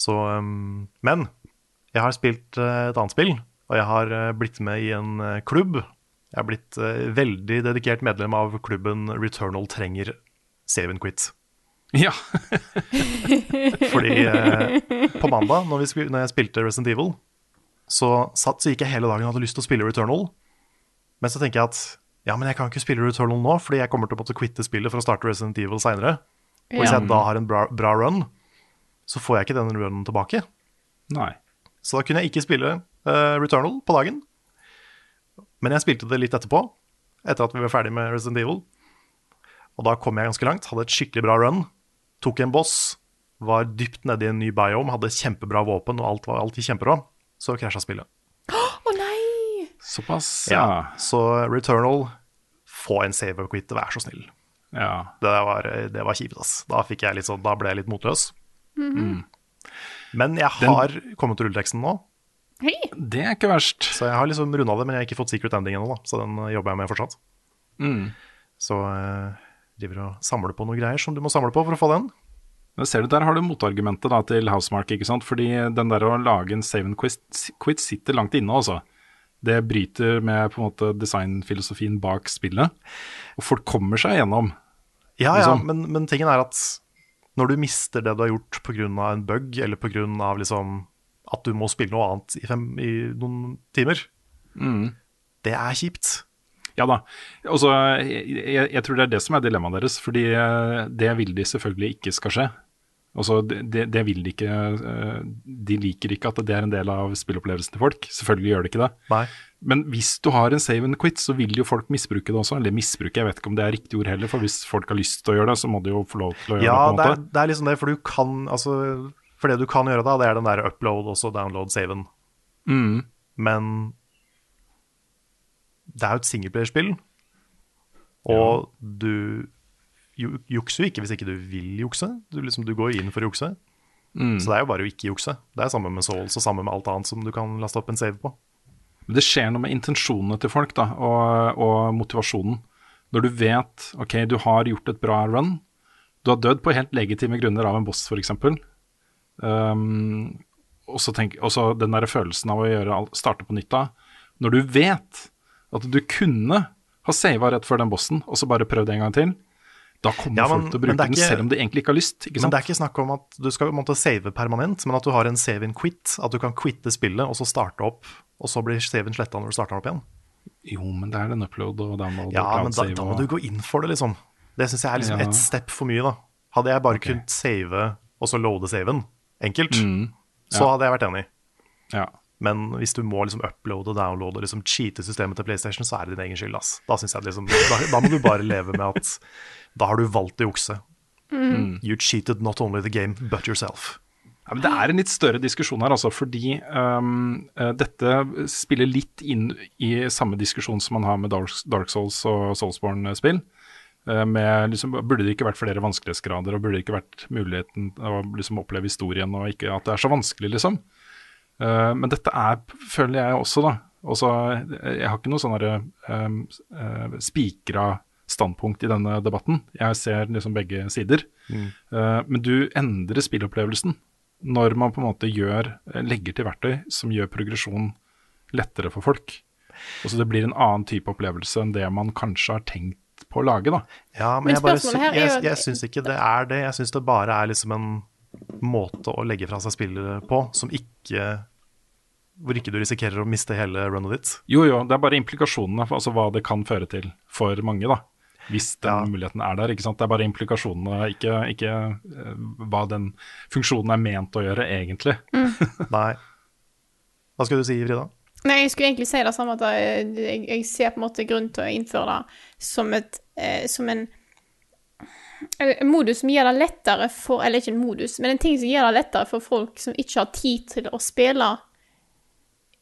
Så um, Men jeg har spilt eh, et annet spill, og jeg har eh, blitt med i en eh, klubb. Jeg har blitt veldig dedikert medlem av klubben Returnal trenger save and quit. Ja. Fordi på mandag, når, vi skulle, når jeg spilte Resident Evil, så, satt, så gikk jeg hele dagen og hadde lyst til å spille Returnal. Men så tenker jeg at ja, men jeg kan ikke spille Returnal nå, fordi jeg kommer til å måtte quitte spillet for å starte Resident Evil seinere. Og hvis jeg da har en bra, bra run, så får jeg ikke den runnen tilbake. Nei. Så da kunne jeg ikke spille uh, Returnal på dagen. Men jeg spilte det litt etterpå, etter at vi var ferdig med Resident Evil. Og da kom jeg ganske langt, hadde et skikkelig bra run. Tok en boss, var dypt nede i en ny biome, hadde kjempebra våpen, og alt var alltid kjempebra. Så krasja spillet. Å nei! Såpass, Ja. ja. Så Returnal, få en save og quit, vær så snill. ja. Det var, det var kjipt, ass. Da, fikk jeg litt sånn, da ble jeg litt motløs. Men jeg har kommet til rulleteksten nå, Hei! Det er ikke verst. Så jeg har liksom runda det, men jeg har ikke fått secret ending ennå. Så den eh, jobber jeg med fortsatt. Mm. Så eh, driver og samler på noen greier som du må samle på for å få den. Men ser du, Der har du motargumentet da, til Housemark. ikke sant? Fordi den der å lage en save and quit, quit sitter langt inne. altså. Det bryter med på en måte designfilosofien bak spillet. Og folk kommer seg gjennom. Ja, ja, Liksom. men, men tingen er at når du mister det du har gjort pga. en bug, eller pga. Liksom at du må spille noe annet i, fem, i noen timer, det er kjipt. Ja da. Og jeg, jeg, jeg tror det er det som er dilemmaet deres. Fordi eh, det vil de selvfølgelig ikke skal skje. Altså, det, det- vil de ikke eh, De liker ikke at det er en del av spillopplevelsen til folk. Selvfølgelig gjør det ikke det. Nei. Men hvis du har en save and quit, så vil jo folk misbruke det også. Eller misbruke, jeg vet ikke om det er riktig ord heller. For hvis folk har lyst til å gjøre det, så må de jo få lov til å gjøre Ja, det. på det er, liksom det, for du kan altså, For det du kan gjøre da, det er den der upload og så download-saven. Mm. Men det er jo et singleplayerspill, og du ju- jukser jo ikke hvis ikke du vil jukse. Du, liksom, du går inn for å jukse. Mm. Så det er jo bare å ikke jukse. Det er samme med Souls og samme med alt annet som du kan laste opp en save på. Men det skjer noe med intensjonene til folk da, og, og motivasjonen. Når du vet ok, du har gjort et bra run, du har dødd på helt legitime grunner av en boss f.eks. Um, og så den der følelsen av å gjøre starte på nytt da. Når du vet at du kunne ha sava rett før den bossen, og så bare prøvd en gang til, da kommer Ja, men- folk til å bruke er den selv om de egentlig ikke har lyst. Ikke Men sant? det er ikke snakk om at du skal måtte save permanent, men at du har en save in quit. At du kan quitte spillet og så starte opp, og så blir saven sletta når du starter den opp igjen. Jo, men det er den upload og download Ja, og men da, da må du gå inn for det, liksom. Det syns jeg er liksom Ja. ett step for mye, da. Hadde jeg bare kunnet save og så loade saven enkelt, Mm. så hadde jeg vært enig. Ja. Men hvis du må liksom uploade og downloade og liksom cheate systemet til PlayStation, så er det din egen skyld. Ass. Da, synes jeg liksom, da, da må du bare leve med at da har du valgt å jukse. Mm. You cheated not only the game, but yourself. Ja, men Det er en litt større diskusjon her, altså, fordi um, eh, dette spiller litt inn i samme diskusjon som man har med Dark, Dark Souls og Soulsborne-spill. Eh, med liksom, Burde det ikke vært flere vanskelighetsgrader, og burde det ikke vært muligheten å liksom, oppleve historien, og ikke at det er så vanskelig, liksom. Uh, men dette er, føler jeg også, da. Også, jeg har ikke noe sånn um, uh, spikra standpunkt i denne debatten. Jeg ser liksom begge sider. Eh, men du endrer spillopplevelsen når man på en måte gjør, eh, legger til verktøy som gjør progresjon lettere for folk. Altså det blir en annen type opplevelse enn det man kanskje har tenkt på å lage, da. Ja, men, Men jeg, bare, er jeg, jeg syns ikke det er det. Jeg syns det bare er liksom en måte å legge fra seg spillet på som ikke hvor ikke du risikerer å miste hele runnet ditt. Jo, jo, det er bare implikasjonene, altså hva det kan føre til for mange, da. Hvis den Ja. muligheten er der. ikke sant? Det er bare implikasjonene, ikke, ikke eh, hva den funksjonen er ment å gjøre, egentlig. Nei. Hva skal du si, Frida? Nei, jeg skulle egentlig si det samme, at jeg, jeg, jeg ser på en måte grunn til å innføre det som, et, eh, som en, en modus som gjør det lettere for Eller ikke en modus, men en ting som gjør det lettere for folk som ikke har tid til å spille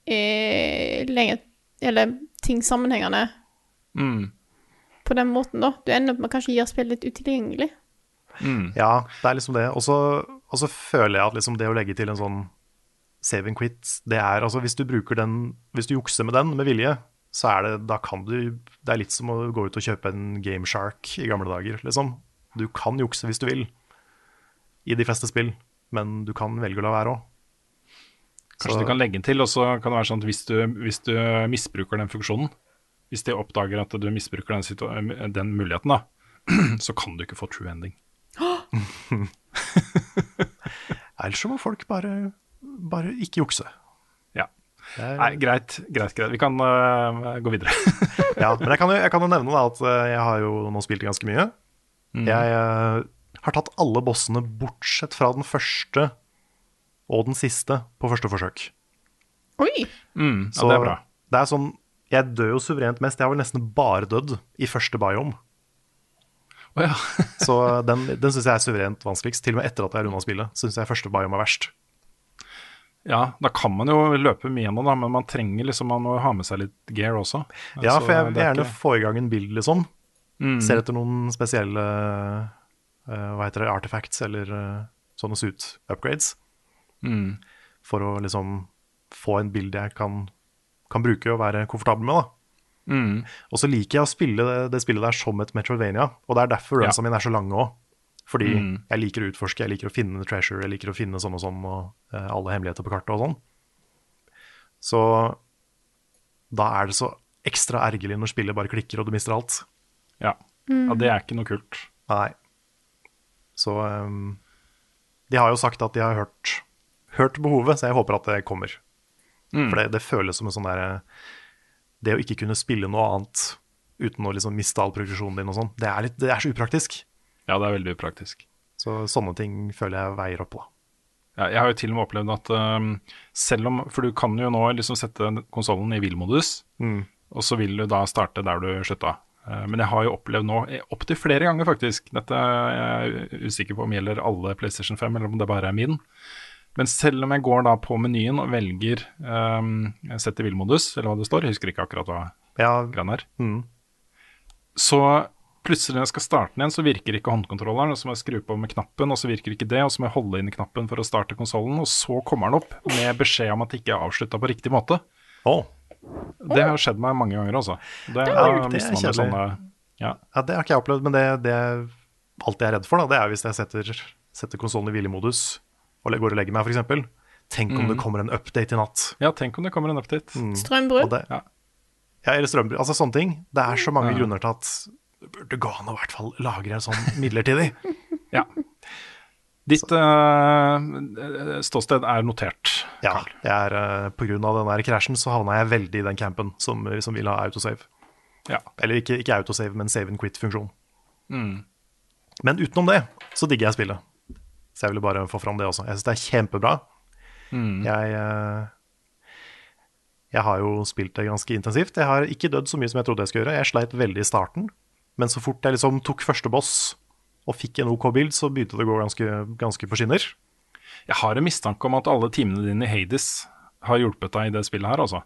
eh, lenger Eller ting sammenhengende Mm. På den måten, da. Du ender opp med å kanskje gjøre spillet litt utilgjengelig. Ja, det er liksom det. Og så føler jeg at liksom det å legge til en sånn save and quit, det er altså hvis du bruker den Hvis du jukser med den med vilje, så er det Da kan du Det er litt som å gå ut og kjøpe en Gameshark i gamle dager, liksom. Du kan jukse hvis du vil, i de fleste spill, men du kan velge å la være òg. Kanskje du kan legge den til, og så kan det være sånn at hvis du, hvis du misbruker den funksjonen, hvis de oppdager at du misbruker den, den muligheten, da, så kan du ikke få true ending. Ellers så må folk bare, bare ikke jukse. Ja. Er- Nei, greit, greit, greit. Vi kan uh, gå videre. Ja, men jeg kan, jo, jeg kan jo nevne da at eh, jeg har jo nå spilt ganske mye. Mm. Jeg uh, har tatt alle bossene bortsett fra den første og den siste på første forsøk. Oi! Mm, ja, Så det er bra. det er sånn Jeg dør jo suverent mest. Jeg har vel nesten bare dødd i første biome. Oh, ja. Så den, den syns jeg er suverent vanskeligst. Til og med etter at jeg har runda spillet, syns jeg første biome er verst. ja, da kan man jo løpe mye gjennom, da, men man trenger liksom Man må ha med seg litt gear også. Ja, Altså, for jeg vil er gjerne ikke- få i gang en bild, liksom. Mm. Ser etter noen spesielle uh, hva heter det, artifacts eller uh, sånne suit upgrades. Mm. For å liksom få en bild jeg kan, kan bruke og være komfortabel med. da. Mm. Og så liker jeg å spille det, det spillet der som et Metroidvania, og det er derfor runsa Ja. mine er så lange òg. Fordi Mm. jeg liker å utforske, jeg liker å finne treasure, jeg liker å finne sånn og sånn, og uh, alle hemmeligheter på kartet og sånn. Så da er det så ekstra ergerlig når spillet bare klikker og du mister alt. Ja. ja, det er ikke noe kult. Nei. Så um, De har jo sagt at de har hørt, hørt behovet, så jeg håper at det kommer. Mm. For det, det føles som en sånn derre Det å ikke kunne spille noe annet uten å liksom miste all progresjonen din og sånn, det, det er så upraktisk. Ja, det er veldig upraktisk. Så sånne ting føler jeg veier opp, da. Ja, jeg har jo til og med opplevd at um, selv om For du kan jo nå liksom sette konsollen i hvilemodus, Mm. og så vil du da starte der du slutta. Eh, Men jeg har jo opplevd nå eh, opptil flere ganger, faktisk. Dette er jeg usikker på om gjelder alle PlayStation 5, eller om det bare er min. Men selv om jeg går da på menyen og velger um, sett i villmodus, eller hva det står, jeg husker ikke akkurat hva Ja, greiene er, mm. så plutselig når jeg skal starte den igjen, så virker ikke håndkontrolleren, og så må jeg skru på med knappen, og så virker ikke det, og så må jeg holde inn i knappen for å starte konsollen, og så kommer den opp med beskjed om at det ikke er avslutta på riktig måte. Oh. Det har skjedd meg mange ganger, altså. Det, Ja, det er kjedelig. sånne ja. ja, det har ikke jeg opplevd, men det, det jeg er redd for, da, det er hvis jeg setter, setter konsollen i hvilemodus og går og legger meg, f.eks. Tenk om det kommer en update i natt. ja, tenk om det kommer en update. Mm. Strømbrudd. Ja. Ja, eller strømbrudd. Altså sånne ting. Det er så mange Ja. grunner til at det burde gå an å i hvert fall lagre en sånn midlertidig. Ja. Ditt uh, ståsted er notert. Ja, jeg er, uh, på grunn av den der krasjen så havna jeg veldig i den campen som, som vil ha autosave. Ja. Eller ikke, ikke autosave, men save and quit-funksjon. Mm. Men utenom det så digger jeg spillet. Så jeg ville bare få fram det også. Jeg syns det er kjempebra. Mm. Jeg, eh, jeg har jo spilt det ganske intensivt. Jeg har ikke dødd så mye som jeg trodde jeg skulle gjøre. Jeg sleit veldig i starten, men så fort jeg liksom tok første boss og fikk en OK bild, så begynte det å gå ganske, ganske på skinner. Jeg har en mistanke om at alle timene dine i Hades har hjulpet deg i det spillet her, altså.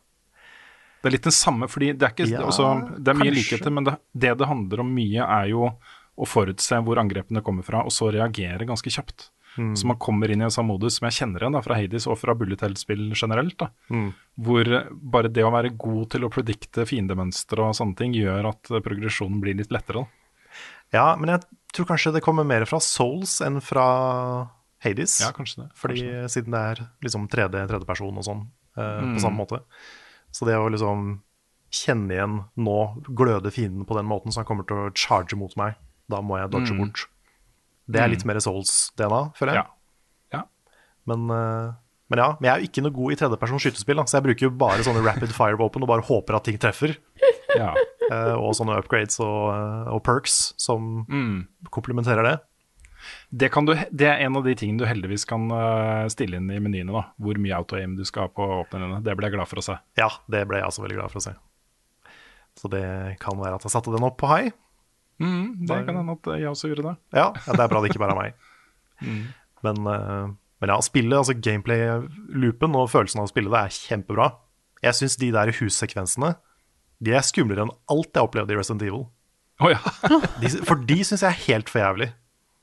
Det er litt den samme, fordi det er, ikke, Ja, altså, det er mye kanskje. likheter, men det, det det handler om mye, er jo å forutse hvor angrepene kommer fra, og så reagere ganske kjapt. Mm. Så man kommer inn i en sånn modus som jeg kjenner igjen da, fra Hades og fra Bullet Hell-spill generelt. da, Mm. Hvor bare det å være god til å predikte fiendemønstre og sånne ting, gjør at progresjonen blir litt lettere. da. Ja, men jeg tror kanskje det kommer mer fra Souls enn fra Hades. Ja, kanskje det. Fordi kanskje det. siden det er liksom 3D, tredjeperson og sånn eh, Mm. på samme måte. Så det å liksom kjenne igjen nå gløde fienden på den måten så han kommer til å charge mot meg, da må jeg dodge Mm. bort. Det er litt mer Souls-DNA, føler jeg. Ja. Men, eh, men ja, men jeg er jo ikke noe god i tredjepersons skytespill, da, så jeg bruker jo bare sånne rapid fire-våpen og bare håper at ting treffer. Ja. Eh, og sånne upgrades og, eh, og perks som komplementerer det. Det, kan du, det er en av de tingene du heldigvis kan stille inn i menyene. da Hvor mye auto-aim du skal ha på åpnerne. Det ble jeg glad for å se. Ja, det ble jeg også veldig glad for å se. Så det kan være at jeg satte den opp på high. Mm, det kan hende at jeg også gjorde det. Ja, ja det er bra det ikke bare er meg. Men, eh, men ja, spillet, altså gameplay-loopen og følelsen av å spille det er kjempebra. Jeg syns de der hussekvensene De er skumlere enn alt jeg opplevde i Resident Evil. Oh, ja. De, for de syns jeg er helt for jævlig.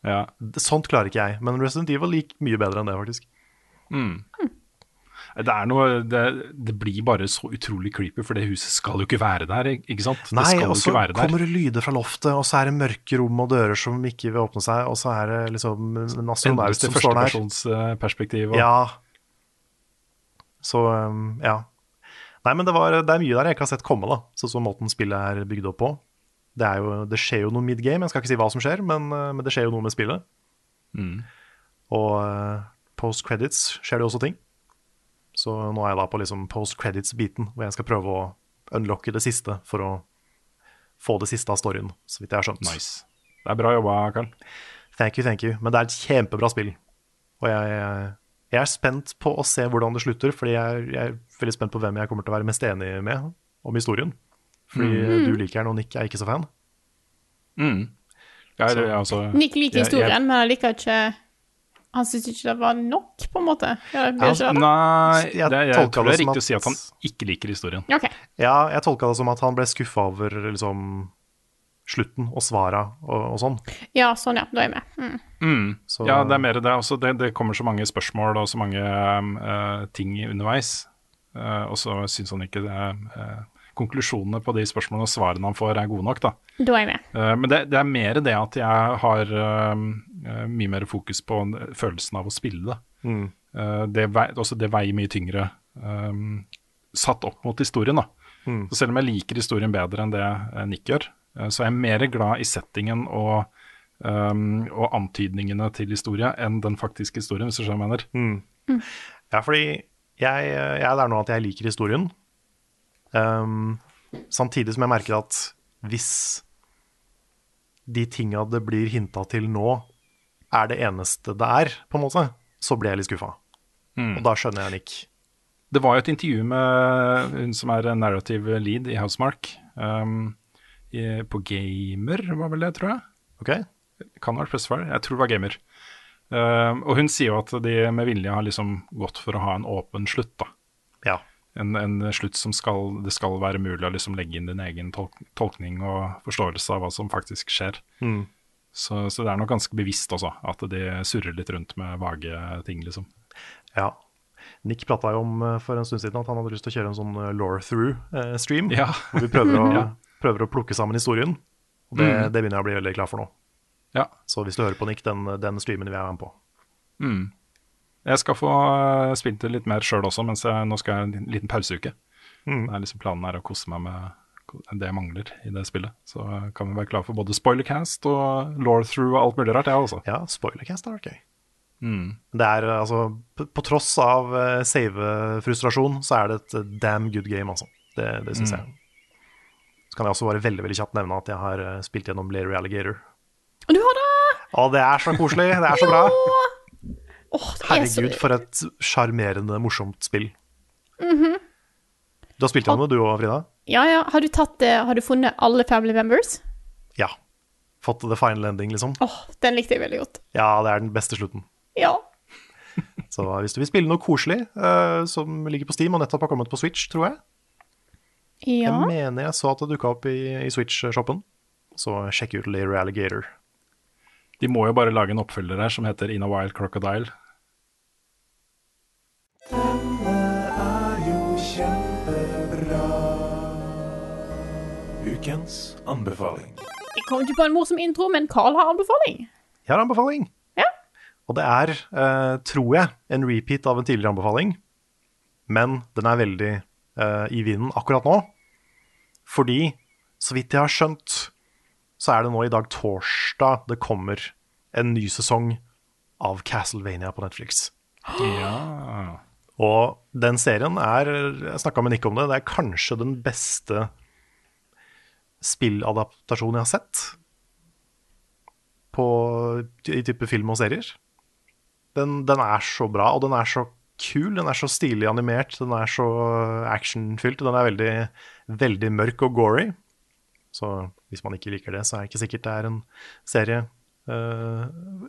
ja. Sånt klarer ikke jeg. Men Resident Evil gikk mye bedre enn det, faktisk. Det noe det, det blir bare så utrolig creepy, for det huset skal jo ikke være der, ikke sant? Nei, og så kommer det lyder fra loftet, og så er det mørke rom og dører som ikke vil åpne seg, og så er det liksom en astronaut som står der. førstepersonsperspektiv. Og... Ja. Så um, ja. Nei, men det, var, det er mye der jeg ikke har sett komme, da. Sånn som måten spillet er bygd opp på. Det, er jo, det skjer jo noe mid game, jeg skal ikke si hva som skjer, men, uh, men det skjer jo noe med spillet. Mm. Og uh, post credits skjer det også ting. Så nå er jeg da på liksom post credits-biten, hvor jeg skal prøve å unlocke det siste for å få det siste av storyen, så vidt jeg har skjønt. Nice. Det er bra jobba, Karl. Thank you, thank you. Men det er et kjempebra spill. Og jeg, jeg er spent på å se hvordan det slutter, fordi jeg, jeg er veldig spent på hvem jeg kommer til å være mest enig med om historien. Fordi du liker den, og Nick er ikke så fan. Mm. Jeg, Så- altså, Nick liker jeg- historien, jeg- men han liker ikke Han syntes ikke det var nok, på en måte. Ja, da? Nei, Jeg det, jeg tolker det det som riktig at- å si at han ikke liker historien. Okay. Ja, jeg tolka det som at han ble skuffa over liksom slutten og svara og, og sånn. Ja, sånn, ja. Da er jeg med. Mm. Så, Ja, det er mer det. Altså, det, det kommer så mange spørsmål og så mange uh, ting underveis. Uh, og så syns han ikke det, uh, konklusjonene på de spørsmålene og svarene han får, er gode nok. da. Da er jeg med. Eh, men det, det er mer det at jeg har mye mer fokus på følelsen av å spille det. Mm. Eh, det, vei, også det veier mye tyngre um, satt opp mot historien. da. Mm. Så selv om jeg liker historien bedre enn det eh, Nick gjør, eh, så er jeg mer glad i settingen og, um, og antydningene til historie enn den faktiske historien, hvis du skjønner hva jeg mener. Mm. Ja, fordi jeg, jeg er der nå at jeg liker historien. Um, samtidig som jeg merker at hvis de tinga det blir hinta til nå, er det eneste det er, på en måte, så blir jeg litt skuffa. Mm. Og da skjønner jeg Nick. Det var jo et intervju med hun som er narrative lead i Housemark, um, i, på Gamer, var vel det, tror jeg. Ok? Kan ha vært Pressfire, jeg tror det var Gamer. Um, og hun sier jo at de med vilje har liksom gått for å ha en åpen slutt, da. Ja. En, en slutt som skal, det skal være mulig å liksom legge inn din egen tolk, tolkning og forståelse av hva som faktisk skjer. Mm. Så, så det er nok ganske bevisst også, at de surrer litt rundt med vage ting, liksom. ja. Nick prata jo om eh, for en stund siden at han hadde lyst til å kjøre en sånn eh, law through-stream. Ja. hvor vi prøver å, Ja. prøver å plukke sammen historien. Og det, Mm. det begynner jeg å bli veldig klar for nå. Ja. Så hvis du hører på Nick, den, den streamen vil jeg være med på. Mm. Jeg skal få spilt det litt mer sjøl også, mens jeg nå skal jeg ha en liten pauseuke. Mm. Det er liksom Planen er å kose meg med det mangler i det spillet. Så kan vi være klar for både spoilercast og law through og alt mulig rart, jeg også. Ja, spoilercast er gøy. Mm. Det er eh, altså På, på tross av uh, save-frustrasjon, så er det et eh, damn good game, altså. Det, det syns Mm. jeg. Så kan jeg også bare veldig veldig kjapt nevne at jeg har eh, spilt gjennom Larry Alligator. Og du har det! Å, det er så koselig! Det er så bra! oh, det er så Herregud, for et sjarmerende, morsomt spill. Mhm. Du har spilt gjennom det, du òg, Frida? Ja, ja. Har du, tatt, det- har du funnet alle family members? Ja. Fått the final ending, liksom. Åh, den likte jeg veldig godt. Ja, det er den beste slutten. Ja. Så hvis du vil spille noe koselig, uh, som ligger på Steam og nettopp har kommet på Switch, tror jeg Ja. Jeg mener jeg så at det dukka opp i, i Switch-shoppen. Så sjekk ut Lear Alligator. De må jo bare lage en oppfølger her som heter In a Wild Crocodile. Ukens anbefaling. Jeg kom ikke på en morsom intro, men Carl har anbefaling. Jeg har anbefaling. Ja. Og det er, uh, tror jeg, en repeat av en tidligere anbefaling. Men den er veldig uh, i vinden akkurat nå. Fordi, så vidt jeg har skjønt, så er det nå i dag torsdag det kommer en ny sesong av Castlevania på Netflix. Ja. Og den serien er Jeg snakka med Nick om det. Det er kanskje den beste spilladaptasjonen jeg har sett på, i type film og serier. Den, den er så bra, og den er så kul. Den er så stilig animert, den er så actionfylt. Den er veldig, veldig mørk og gory. Så hvis man ikke liker det, så er det ikke sikkert det er en serie uh,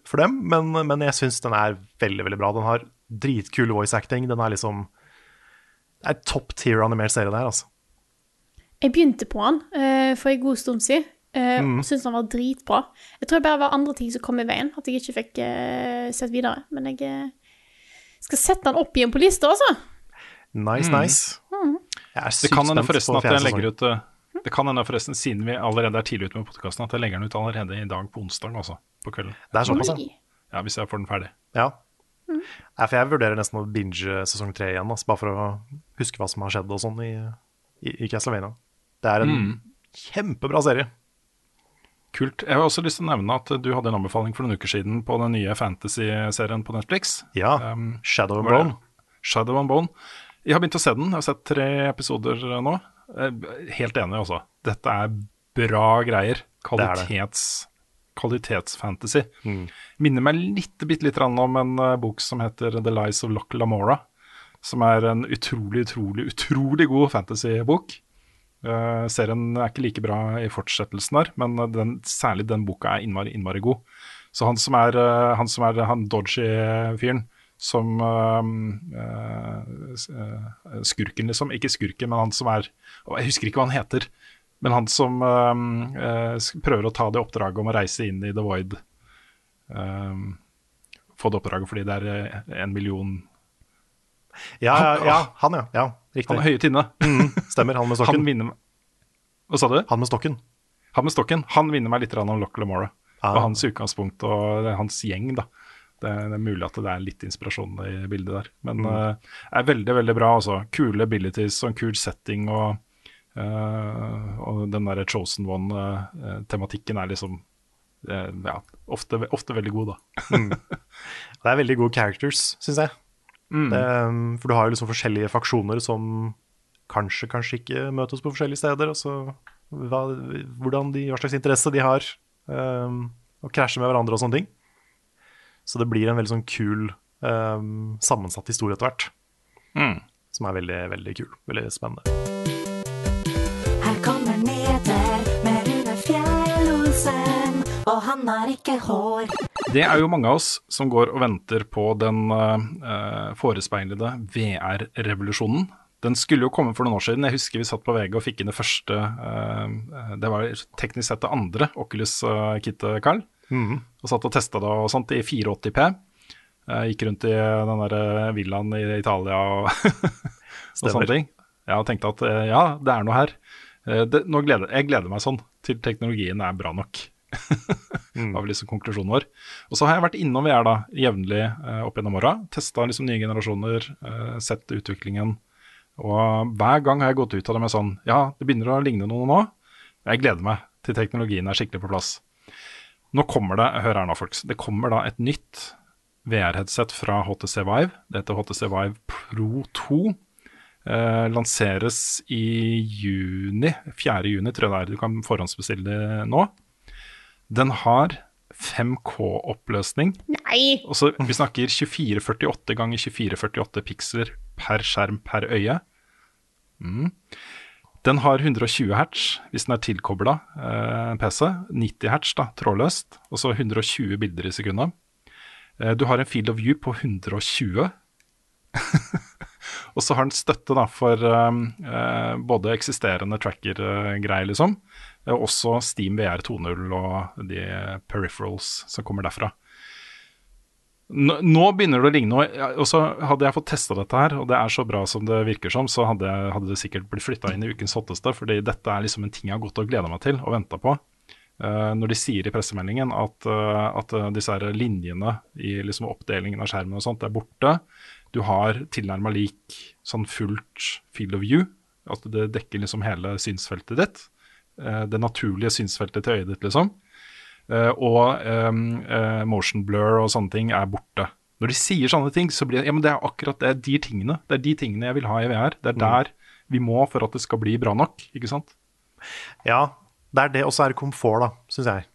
for dem. Men, men jeg syns den er veldig, veldig bra. Den har dritkul voice acting. Den er liksom Det er top tier animert serie der, altså. Jeg begynte på han uh, for en god stund siden. Uh, Mm. syntes han var dritbra. Jeg tror det bare var andre ting som kom i veien, at jeg ikke fikk uh, sett videre. Men jeg skal sette han opp igjen på lista, altså. Nice, Mm. nice. Jeg er Det sykt spent forresten på at jeg fjerde legger sesong. ut Det kan hende forresten, siden vi allerede er tidlig ute med podkasten, at jeg legger den ut allerede i dag på onsdag, altså. På kvelden. Det er såpass, ja. Ja, hvis jeg får den ferdig. Ja. Nei, for jeg vurderer nesten å binge sesong tre igjen, altså, bare for å huske hva som har skjedd og sånn i, i, i Castlevania. Det er en Mm. kjempebra serie. Kult. Jeg har også lyst til å nevne at du hadde en anbefaling for noen uker siden på den nye fantasy-serien på Netflix. Ja. Um, Shadow and? Bone. Shadow and Bone. Jeg har begynt å se den. Jeg har sett tre episoder nå. Eh, Helt enig, altså. Dette er bra greier. Er. Kvalitets, kvalitetsfantasy. Mm. Minner meg litt, bitte litt grann om en eh, bok som heter The Lies of Loch Lamora. Som er en utrolig, utrolig, utrolig god fantasybok. Eh, serien er ikke like bra i fortsettelsen der, men eh, den, særlig den boka er innmari, innmari god. Så han som er uh, han, som er han dodgy fyren, som uh, Skurken, liksom. Ikke skurken, men han som er å, Jeg husker ikke hva han heter. Men han som prøver å ta det oppdraget om å reise inn i The Void. få det oppdraget fordi det er en million Ja, ja, ja, han, ja. ja riktig. Han er høye tinne. Mm, stemmer, han med Han stokken. vinner Hva sa du? Han med stokken. Han med stokken Han vinner meg litt om Loch Lamora. Ah. Og hans utgangspunkt og det er hans gjeng. da det er, det er mulig at det er litt inspirasjon i bildet der. Men Mm. uh, er veldig veldig bra. altså Kule abilities og en kul setting. Og, uh, og den der Chosen One-tematikken er liksom eh, ja, ofte, ofte veldig god, da. Det er veldig gode characters, syns jeg. Mm. Det, um, for du har jo liksom forskjellige faksjoner som kanskje, kanskje ikke møtes på forskjellige steder. Og så hva, hvordan de, hva slags interesse de har, um, og krasjer med hverandre og sånne ting. Så det blir en veldig sånn kul, um, sammensatt historie etter hvert. Mm. Som er veldig, veldig kul. Veldig spennende. Her kommer han har ikke hår. Det er jo mange av oss som går og venter på den uh, forespeilede VR-revolusjonen. Den skulle jo komme for noen år siden. Jeg husker vi satt på VG og fikk inn det første uh, Det var teknisk sett det andre Oculus-kittet, Carl. Mm. Og satt og testa det og sånt i 480P. Eh, gikk rundt i den der eh, villaen i Italia og, og sånne ting. Ja, og tenkte at eh, ja, det er noe her. Eh, det, nå gleder, jeg gleder meg sånn til teknologien er bra nok. Det var vel liksom konklusjonen vår. Og så har jeg vært innom VR da, jevnlig eh, opp gjennom åra. Testa liksom nye generasjoner, eh, sett utviklingen. Og hver gang har jeg gått ut av det med sånn Ja, det begynner å ligne noe nå. Jeg gleder meg til teknologien er skikkelig på plass. Nå kommer det, hør her nå, folks. Det kommer da et nytt VR-headset fra HTC Vive. Det heter HTC Vive Pro 2. Eh, lanseres i juni. 4. juni tror jeg det er. Du kan forhåndsbestille det nå. Den har 5K-oppløsning. Nei! Og så Vi snakker 2448 ganger 2448 piksler per skjerm per øye. Mm. Den har 120 hertz hvis den er tilkobla eh, PC. 90 hertz da, trådløst. Og så 120 bilder i sekundet. Eh, du har en field of view på 120. og så har den støtte da, for eh, eh, både eksisterende tracker-greier, liksom. Eh, Og også Steam VR 2.0 og de peripherals som kommer derfra. Nå, nå begynner det å ligne. Og så hadde jeg fått testa dette her, og det er så bra som det virker som, så hadde, hadde det sikkert blitt flytta inn i ukens hotteste, fordi dette er liksom en ting jeg har gått og gleda meg til og venta på. Uh, når de sier i pressemeldingen at, uh, at disse linjene i liksom oppdelingen av skjermen og sånt er borte, du har tilnærma lik sånn fullt field of view, at det dekker liksom hele synsfeltet ditt. Eh, det naturlige synsfeltet til øyet ditt, liksom. Eh, og ehm, eh, motion blur og sånne ting er borte. Når de sier sånne ting, så blir det ja, men det er akkurat det, de tingene. Det er de tingene jeg vil ha i VR. Det er der vi må for at det skal bli bra nok, ikke sant? Ja, det er det, og så er det komfort, da, syns jeg.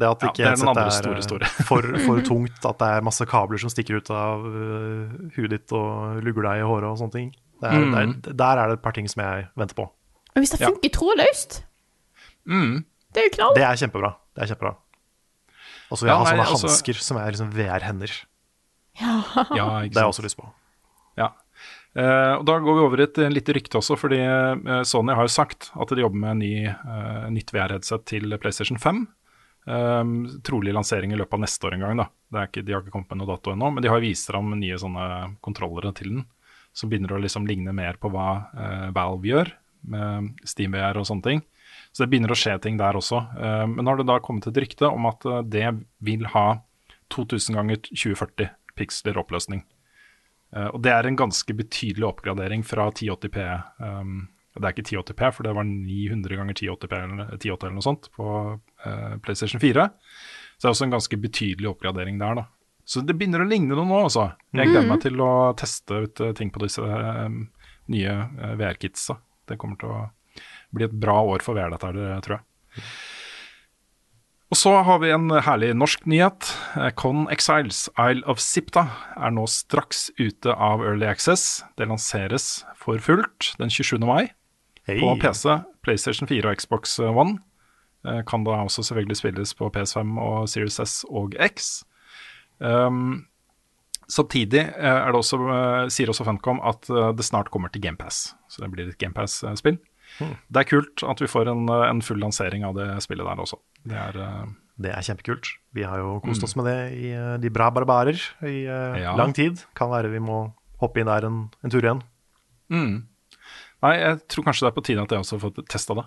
Det at det ikke det er andre store, store. for, for tungt, at det er masse kabler som stikker ut av uh, huet ditt og lugger deg i håret og sånne ting. Det er, Mm. det er, der er det et par ting som jeg venter på. Men hvis det Ja. funker trådløst, Mm. det er jo knall. Det er kjempebra. Det er kjempebra. Og så vil Ja, jeg ha sånne altså- hansker som er liksom VR-hender. Ja. Ja, Det har jeg også lyst på. Ja. Uh, og Da går vi over i et eh, lite rykte også, fordi uh, Sony har jo sagt at de jobber med en ny, eh, nytt VR-headset til PlayStation 5. Eh, trolig lansering i løpet av neste år en gang. da. Det er ikke, de har ikke kommet med noe dato ennå, men de har vist fram nye sånne kontrollere til den, som begynner å liksom ligne mer på hva Valve gjør, med SteamVR og sånne ting. Så det begynner å skje ting der også. Eh, men nå har det da kommet et rykte om at eh, det vil ha 2000 ganger 2040 piksler oppløsning. Eh, og det er en ganske betydelig oppgradering fra 1080p. Um, det er ikke 1080p, for det var 900 ganger 1080p eller 1080 eller noe sånt på PlayStation 4. Så det er også en ganske betydelig oppgradering der, da. Så det begynner å ligne noe nå, altså. Jeg gleder meg til å teste ut ting på disse nye VR-kitsa. Det kommer til å bli et bra år for VR, dette her, tror jeg. Og så har vi en herlig norsk nyhet. Con Exiles Isle of Sipta er nå straks ute av Early Access. Det lanseres for fullt den 27. mai hey. på PC, PlayStation 4 og Xbox One. Eh, Kan da også selvfølgelig spilles på PS5 og Series S og X. Um, samtidig eh, er det også, eh, sier også Funcom at det snart kommer til GamePass. Så det blir et GamePass-spill. Det er kult at vi får en, eh, en full lansering av det spillet der også. Det er uh, Det er kjempekult. Vi har jo kost oss med det i uh, De bra barbarer i uh, Ja. lang tid. Kan være vi må hoppe inn der en, en tur igjen. mm. Nei, jeg tror kanskje det er på tide at jeg også får testa det.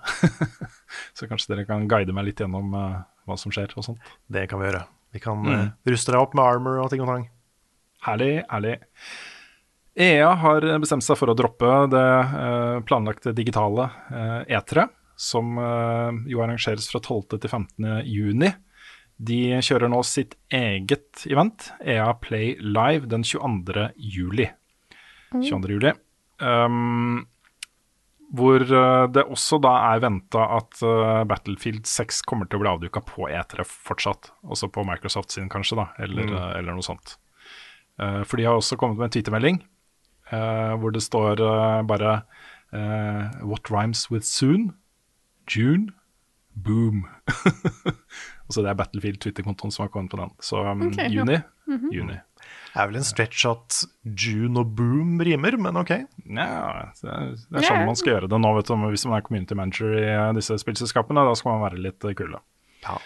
Så kanskje dere kan guide meg litt gjennom hva som skjer og sånt. Det kan vi gjøre. Vi kan Mm. ruste deg opp med armor og ting og tang. Herlig, herlig. EA har bestemt seg for å droppe det eh, planlagte digitale eh, E3, som eh, jo arrangeres fra 12. til 15. juni. De kjører nå sitt eget event, EA Play Live, den 22. juli. 22. juli. Um, hvor det også da er venta at Battlefield 6 kommer til å bli avduka på E3 fortsatt. Også på Microsoft sin, kanskje, da, eller, Mm. eller noe sånt. Eh, for de har også kommet med en twittermelding hvor det står eh, bare eh, What rhymes with soon? June? Boom. altså det er Battlefield Twitter-kontoen som har kommet på den. Så um, Ok, ja. juni. -hmm. juni. Det er vel en stretch at June og Boom rimer, men ok. Ja, det er, det er sånn man skal gjøre det nå, vet du. Hvis man er community manager i eh, disse spillselskapene. Da skal man være litt kul, kule. Ja.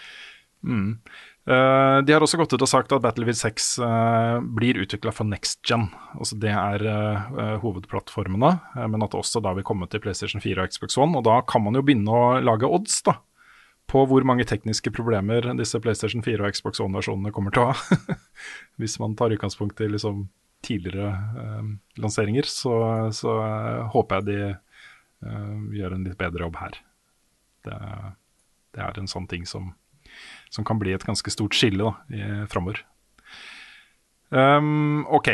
Mm. Eh, de har også gått ut og sagt at Battlefield 6 uh, blir utvikla for next gen. Altså det er eh, eh, hovedplattformene, eh, men at det også da vil komme til PlayStation 4 og Xbox One. Og da kan man jo begynne å lage odds da, på hvor mange tekniske problemer disse PlayStation 4 og Xbox One-versjonene kommer til å ha. Hvis man tar utgangspunkt i liksom tidligere eh, lanseringer, så, så eh, håper jeg de eh, gjør en litt bedre jobb her. Det, det er en sånn ting som som kan bli et ganske stort skille da, i- framover. Um, ok.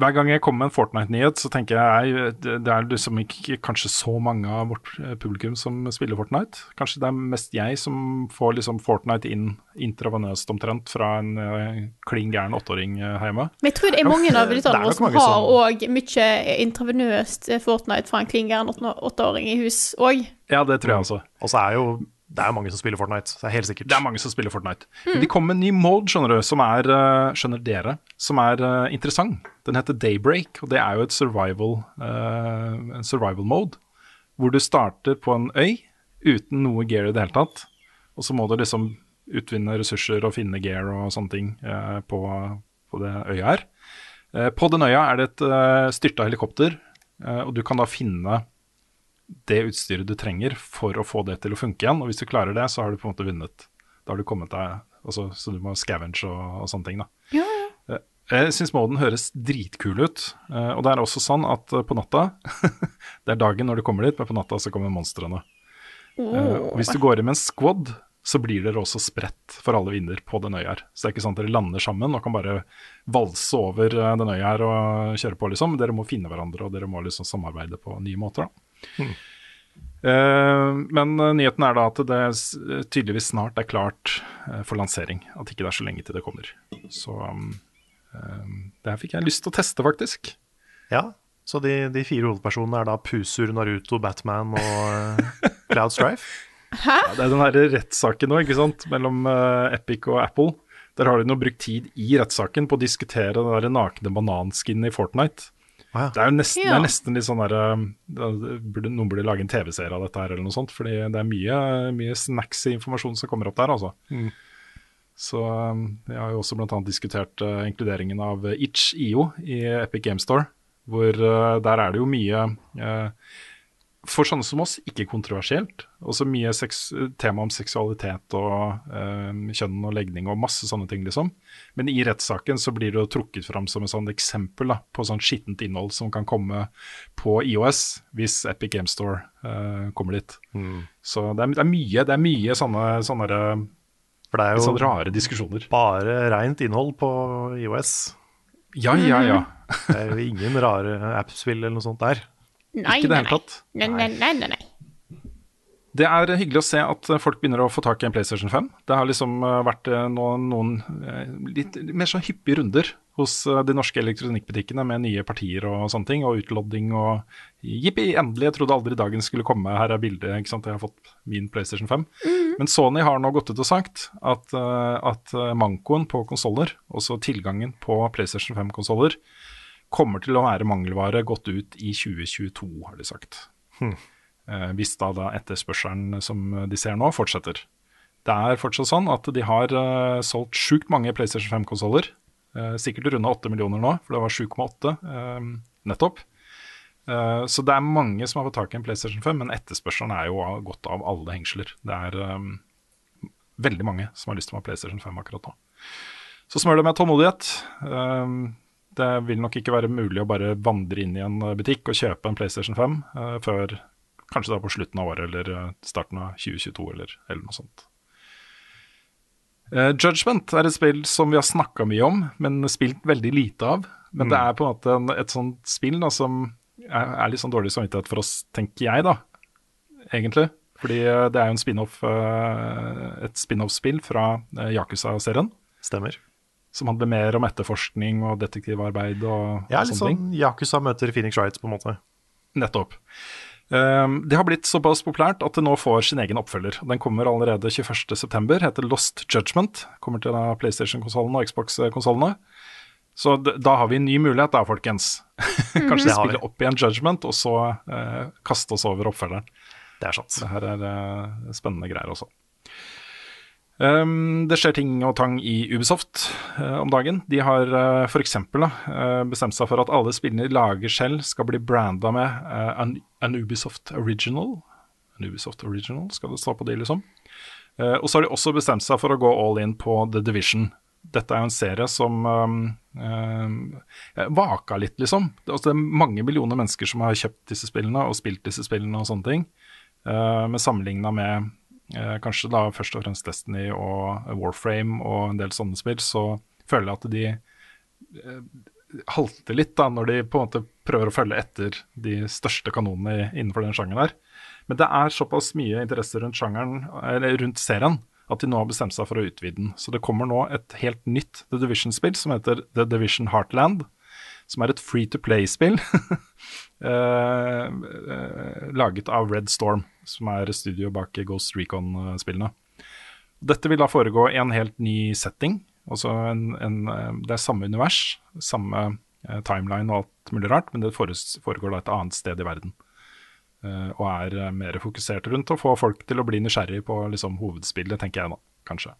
Hver gang jeg kommer med en Fortnite-nyhet, så tenker jeg det, det er liksom ikke kanskje så mange av vårt eh, publikum som spiller Fortnite. Kanskje det er mest jeg som får liksom Fortnite inn intravenøst omtrent fra en uh, klin gæren åtteåring eh, hjemme. Men jeg tror det er mange av lytterne er våre som har òg mye intravenøst Fortnite fra en klingeren åtteåring i hus òg. Ja, det tror jeg også. Og så er jo det er mange som spiller Fortnite. Det er helt sikkert. Det er mange som spiller Fortnite. Men de kom med en ny mode, skjønner du, som er, eh, skjønner dere, som er uh, interessant. Den heter Daybreak, og det er jo et survival, uh, en survival mode. Hvor du starter på en øy uten noe gear i det hele tatt. Og så må du liksom utvinne ressurser og finne gear og sånne ting uh, på, på det øya her. På den øya er det et styrta helikopter, og du kan da finne det utstyret du trenger for å få det til å funke igjen. Og hvis du klarer det, så har du på en måte vunnet. Da har du kommet deg også, Så du må scavenge og, og sånne ting, da. Ja, Eh, Jeg syns moden høres dritkul ut. eh, Og det er også sånn at eh, på natta Det er dagen når du kommer dit, men på natta så kommer monstrene. Oh. Hvis du går inn med en squad så blir dere også spredt for alle vinder på den øya her. Så det er ikke sånn at dere lander sammen og kan bare valse over den øya her og kjøre på, liksom. Dere må finne hverandre, og dere må liksom samarbeide på nye måter, da. Eh, men eh, nyheten er da at det s- tydeligvis snart er klart eh, for lansering. At ikke det er så lenge til det kommer. Så um, eh, det her fikk jeg lyst til å teste, faktisk. Ja, så de, de fire hovedpersonene er da Pusur, Naruto, Batman og eh, Cloud Strife. Ja, det er den her rettssaken nå, ikke sant, mellom uh, Epic og Apple. Der har de nå brukt tid i rettssaken på å diskutere den der nakne bananskinnet i Fortnite. Ah, ja. Det er jo nesten, det Ja. er nesten litt sånn derre eh, Noen burde lage en TV-serie av dette her, eller noe sånt. Fordi det er mye, mye snacksy informasjon som kommer opp der, altså. Så um, jeg har jo også bl.a. diskutert uh, inkluderingen av uh, Itch.io i Epic Game Store. Hvor uh, der er det jo mye eh, For sånne som oss, ikke kontroversielt. Også mye tema om seksualitet og eh, kjønn og legning og masse sånne ting, liksom. Men i rettssaken så blir det jo trukket fram som et sånt eksempel da, på sånn skittent innhold som kan komme på IOS hvis Epic Game Store eh, kommer dit. Så det er, det er mye, det er mye sånne, sånne, For det er jo sånn rare diskusjoner. bare rent innhold på IOS. Ja, ja, ja. Det er jo ingen rare appspill eller noe sånt der. Nei, Ikke det hele tatt. Nei, nei, nei, nei, nei. Det er hyggelig å se at folk begynner å få tak i en PlayStation 5. Det har liksom eh, vært eh, noen, noen eh, litt mer sånn hyppige runder hos de norske elektronikkbutikkene med nye partier og sånne ting, og utlodding og jippi, endelig, jeg trodde aldri dagen skulle komme, her er bildet, ikke sant, jeg har fått min PlayStation 5. Men Sony har nå gått ut og sagt at, at mankoen på konsoller, også tilgangen på PlayStation 5-konsoller, kommer til å være mangelvare gått ut i 2022, har de sagt. Eh, hvis da, da etterspørselen som de ser nå, fortsetter. Det er fortsatt sånn at de har eh, solgt sjukt mange PlayStation 5-konsoller. Uh, sikkert rundt 8 millioner nå, for det var 7,8 eh, nettopp. Eh, så det er mange som har fått tak i en PlayStation 5, men etterspørselen er jo godt av alle hengsler. Det er eh, veldig mange som har lyst til å ha PlayStation 5 akkurat nå. Så smør det med tålmodighet. Eh, det vil nok ikke være mulig å bare vandre inn i en butikk og kjøpe en PlayStation 5 eh, før kanskje da på slutten av året eller eh, starten av 2022 eller, eller noe sånt. Eh, Judgment er et spill som vi har snakka mye om, men spilt veldig lite av. Men det er på en måte en, et sånt spill da, som er, er litt sånn dårlig samvittighet for oss, tenker jeg, da. Egentlig. Fordi eh, det er jo en spin-off, eh, et spin-off-spill fra eh, Yakuza-serien. Stemmer. Som handler mer om etterforskning og detektivarbeid og, Ja, og litt sånn, ting. sånn Yakuza møter Phoenix Wright, på en måte. Nettopp. Um, det har blitt såpass populært at det nå får sin egen oppfølger. Den kommer allerede 21.9., heter Lost Judgment. Kommer til PlayStation-konsollene og Xbox-konsollene. Så d da har vi en ny mulighet da, folkens. Kanskje mm -hmm. spille opp igjen Judgment, og så uh, kaste oss over oppfølgeren. Det er sant. Det her er uh, spennende greier også. Um, det skjer ting og tang i Ubisoft uh, om dagen. De har uh, f.eks. Uh, bestemt seg for at alle spillene de lager selv, skal bli branda med eh, an, an Ubisoft Original. An Ubisoft Original skal det stå på de, liksom. Eh, og så har de også bestemt seg for å gå all in på The Division. Dette er jo en serie som um, vaka litt, liksom. Det altså, det er mange millioner mennesker som har kjøpt disse spillene og spilt disse spillene og sånne ting. Men sammenligna med kanskje da først og fremst Destiny og Warframe og en del sånne spill, så føler jeg at de eh, halter litt da, når de på en måte prøver å følge etter de største kanonene innenfor den sjangeren her. Men det er såpass mye interesse rundt sjangeren, rundt serien, at de nå har bestemt seg for å utvide den. Så det kommer nå et helt nytt The Division-spill som heter The Division Heartland. Som er et free to play-spill eh, eh, laget av Red Storm, som er studio bak Ghost Recon-spillene. Dette vil da foregå i en helt ny setting. Altså en, en, eh, det er samme univers, samme timeline og alt mulig rart, men det foregår da et annet sted i verden. Og er mer fokusert rundt å få folk til å bli nysgjerrig på liksom, hovedspillet, tenker jeg nå, kanskje.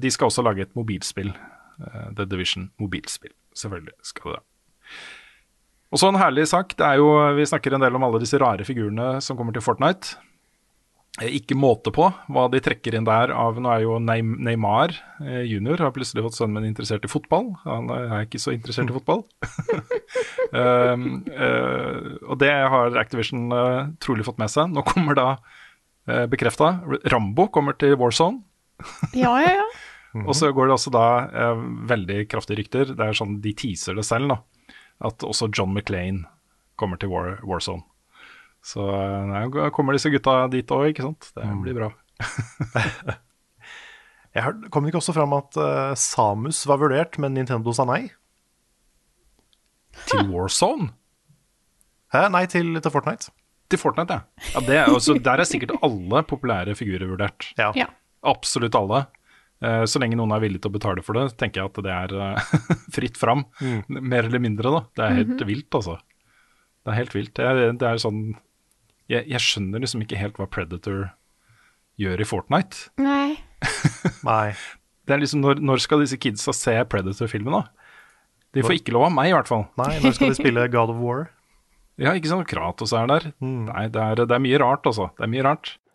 De skal også lage et mobilspill. The Division mobilspill. Selvfølgelig skal det det. Og så en herlig sak. Det er jo, vi snakker en del om alle disse rare figurene som kommer til Fortnite. Ikke måte på hva de trekker inn der av Nå er jo Neymar eh, junior har plutselig fått sønnen min interessert i fotball. Han er ikke så interessert i fotball. um, uh, og det har Activision uh, trolig fått med seg. Nå kommer da Uh, Bekrefta. Rambo kommer til Warzone. Ja, ja, ja. Og så går det også da eh, veldig kraftige rykter, det er sånn de teaser det selv, da, at også John McClain kommer til War, Warzone. Så eh, nei, kommer disse gutta dit òg, ikke sant. Det blir bra. Jeg hørte, Kom det ikke også fram at uh, Samus var vurdert, men Nintendo sa nei? Til Warzone? Hæ? Nei, til, til Fortnite. Til Fortnite, ja. ja det er altså, der er sikkert alle populære figurer vurdert. Ja. Ja. Absolutt alle. Eh, Så lenge noen er villig til å betale for det, tenker jeg at det er eh, fritt fram. Mer eller mindre, da. Det er helt vilt, altså. Det er helt vilt. Det er, det er sånn jeg, jeg skjønner liksom ikke helt hva Predator gjør i Fortnite. Nei. Nei. Det er liksom, Når, når skal disse kidsa se Predator-filmen, da? De får ikke lov av meg, i hvert fall. Nei, når skal de spille God of War? Ja, ikke sant? Kratos er der. Nei, det er, det er mye rart, altså. Det er mye rart.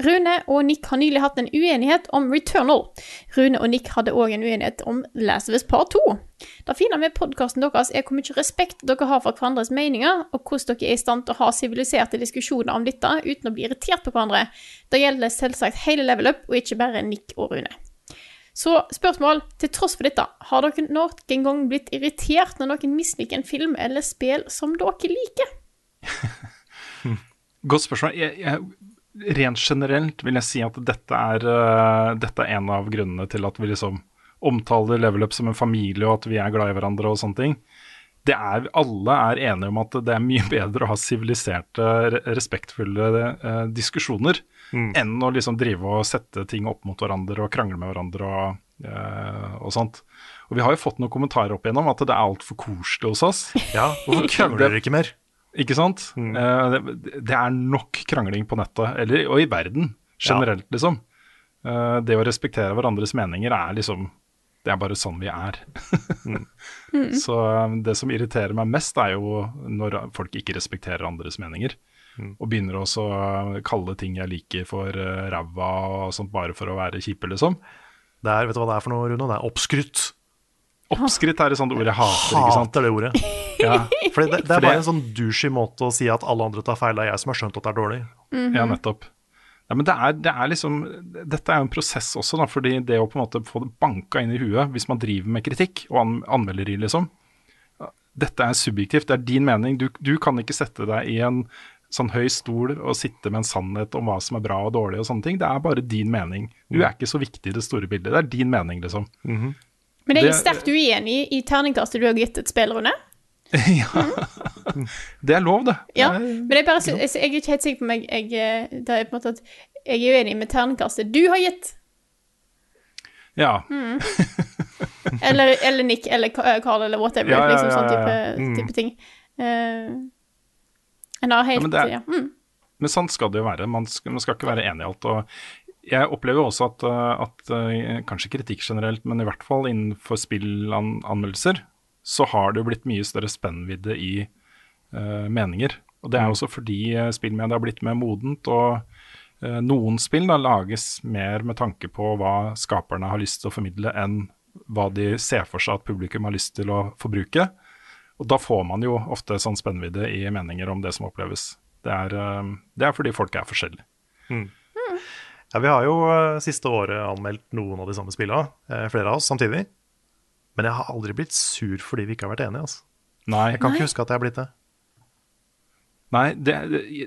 Rune og Nick har nylig hatt en uenighet om Returnal. Rune og Nick hadde òg en uenighet om Last of Us Part 2. Det fine med podkasten deres er hvor mye respekt dere har for hverandres meninger, og hvordan dere er i stand til å ha siviliserte diskusjoner om dette uten å bli irritert på hverandre. Det gjelder selvsagt hele level up, og ikke bare Nick og Rune. Så spørsmål, til tross for dette, har dere noen gang blitt irritert når noen misliker en film eller spill som dere liker? Godt spørsmål. Jeg, jeg, rent generelt vil jeg si at dette er, uh, dette er en av grunnene til at vi liksom omtaler Level Up som en familie, og at vi er glad i hverandre og sånne ting. Det er, alle er enige om at det er mye bedre å ha siviliserte, respektfulle uh, diskusjoner enn å liksom drive og sette ting opp mot hverandre og krangle med hverandre og, uh, og sånt. Og vi har jo fått noen kommentarer opp igjennom at det er altfor koselig hos oss. Ja, hvorfor krangler dere ikke mer? Ikke sant? Eh, det, det er nok krangling på nettet, eller, og i verden generelt, liksom. Uh, det å respektere hverandres meninger er liksom Det er bare sånn vi er. Så eh, det som irriterer meg mest, er jo når folk ikke respekterer andres meninger. Og begynner også å kalle ting jeg liker for uh, ræva og sånt, bare for å være kjipe, liksom. Det er, vet du hva det er for noe, Rune? Det er oppskrytt. Oppskrytt er et sånt ord jeg hater, ikke sant? Hater det ordet. Ja, Fordi det, det er bare en sånn douchey måte å si at alle andre tar feil. Det er jeg som har skjønt at det er dårlig. Ja, nettopp. Ja, men det er, det er liksom, dette er jo en prosess også, da, fordi det å på en måte få det banka inn i huet hvis man driver med kritikk og an anmelderi, liksom. Dette er subjektivt, det er din mening. Du, du kan ikke sette deg i en sånn høy stol og sitte med en sannhet om hva som er bra og dårlig og sånne ting. Det er bare din mening. Du er ikke så viktig i det store bildet. Det er din mening, liksom. Men jeg er Det- sterkt uenig i terningkastet du har gitt et spill, Rune. Det er lov, det. Ja, men jeg, bare, jeg, jeg er ikke helt sikker på meg jeg, eh, Det er på en måte at jeg er uenig med terningkastet du har gitt. Ja. Eller, eller Nick eller eh, Carl eller whatever. Ja, ja, liksom ja, sånn type. Mm. type ting. Uh, en har helt men det er- ja, mm. Men sånn skal det jo være. Man skal, man skal ikke være enig i alt. og jeg opplever også at, uh, at uh, kanskje kritikk generelt, men i hvert fall innenfor spillanmeldelser, så har det jo blitt mye større spennvidde i uh, meninger. Og det er også fordi spillmedia har blitt mer modent, og uh, noen spill da lages mer med tanke på hva skaperne har lyst til å formidle, enn hva de ser for seg at publikum har lyst til å forbruke. Og da får man jo ofte sånn spennvidde i meninger om det som oppleves. Det er, uh, det er fordi folk er forskjellige. Ja, Vi har jo eh, siste året anmeldt noen av de samme spillene, eh, flere av oss samtidig. Men jeg har aldri blitt sur fordi vi ikke har vært enige. Altså. Nei, Jeg kan ikke huske at jeg har blitt det. Nei det,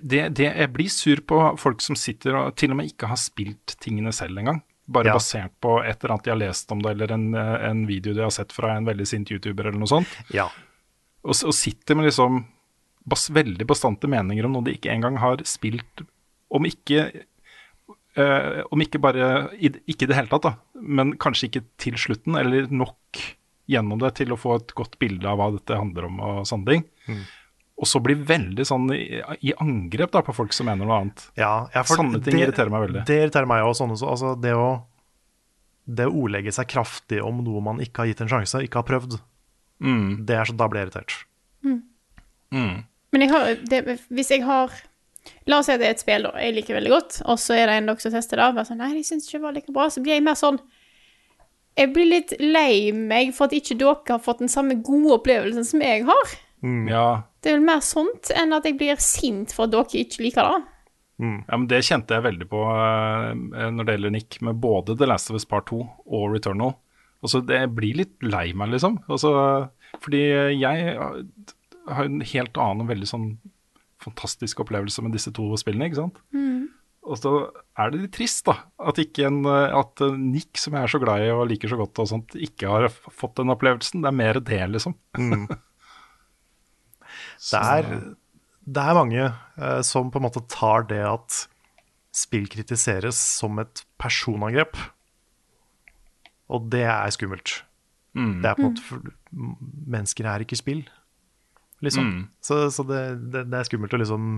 det, det, jeg blir sur på folk som sitter og til og med ikke har spilt tingene selv engang. Bare Ja. basert på et eller annet de har lest om det, eller en, eh, en video de har sett fra en veldig sint YouTuber eller noe sånt. Ja. Og, og sitter med liksom bas, veldig bastante meninger om noe de ikke engang har spilt, om ikke eh, om ikke bare i, Ikke i det hele tatt, da, men kanskje ikke til slutten, eller nok gjennom det til å få et godt bilde av hva dette handler om og sånne ting. Og så blir veldig sånn i, i angrep da, på folk som mener noe annet. Ja, ja, for Sånne ting irriterer meg veldig. Det irriterer meg også. Sånne, altså, det, å, det å ordlegge seg kraftig om noe man ikke har gitt en sjanse, ikke har prøvd, Mm. det er så, da blir jeg irritert. Mm. Men jeg har, det, hvis jeg har La oss si at det er et spill da, jeg liker veldig godt, og så er det en dere som tester det, og bare sånn, nei, jeg synes ikke det var like bra, så blir jeg mer sånn, jeg blir litt lei meg for at ikke dere har fått den samme gode opplevelsen som jeg har. Ja, Det er vel mer sånt enn at jeg blir sint for at dere ikke liker det. Ja, men Det kjente jeg veldig på uh, når det gjelder Nick, med både The Last of Us Part 2 og Returnal. Altså, det blir litt lei meg, liksom. Også, fordi jeg har en helt annen og veldig sånn fantastisk opplevelse med disse to spillene, ikke sant. Og så er det litt trist, da, at, ikke en, at Nick, som jeg er så glad i og liker så godt, og sånt, ikke har fått den opplevelsen. Det er mer det, liksom. Det er, det er mange eh, som på en måte tar det at spill kritiseres som et personangrep. Og det er skummelt. Det er på en måte for, Mennesker er ikke spill, liksom. Mm. Så, så det, det, det er skummelt å liksom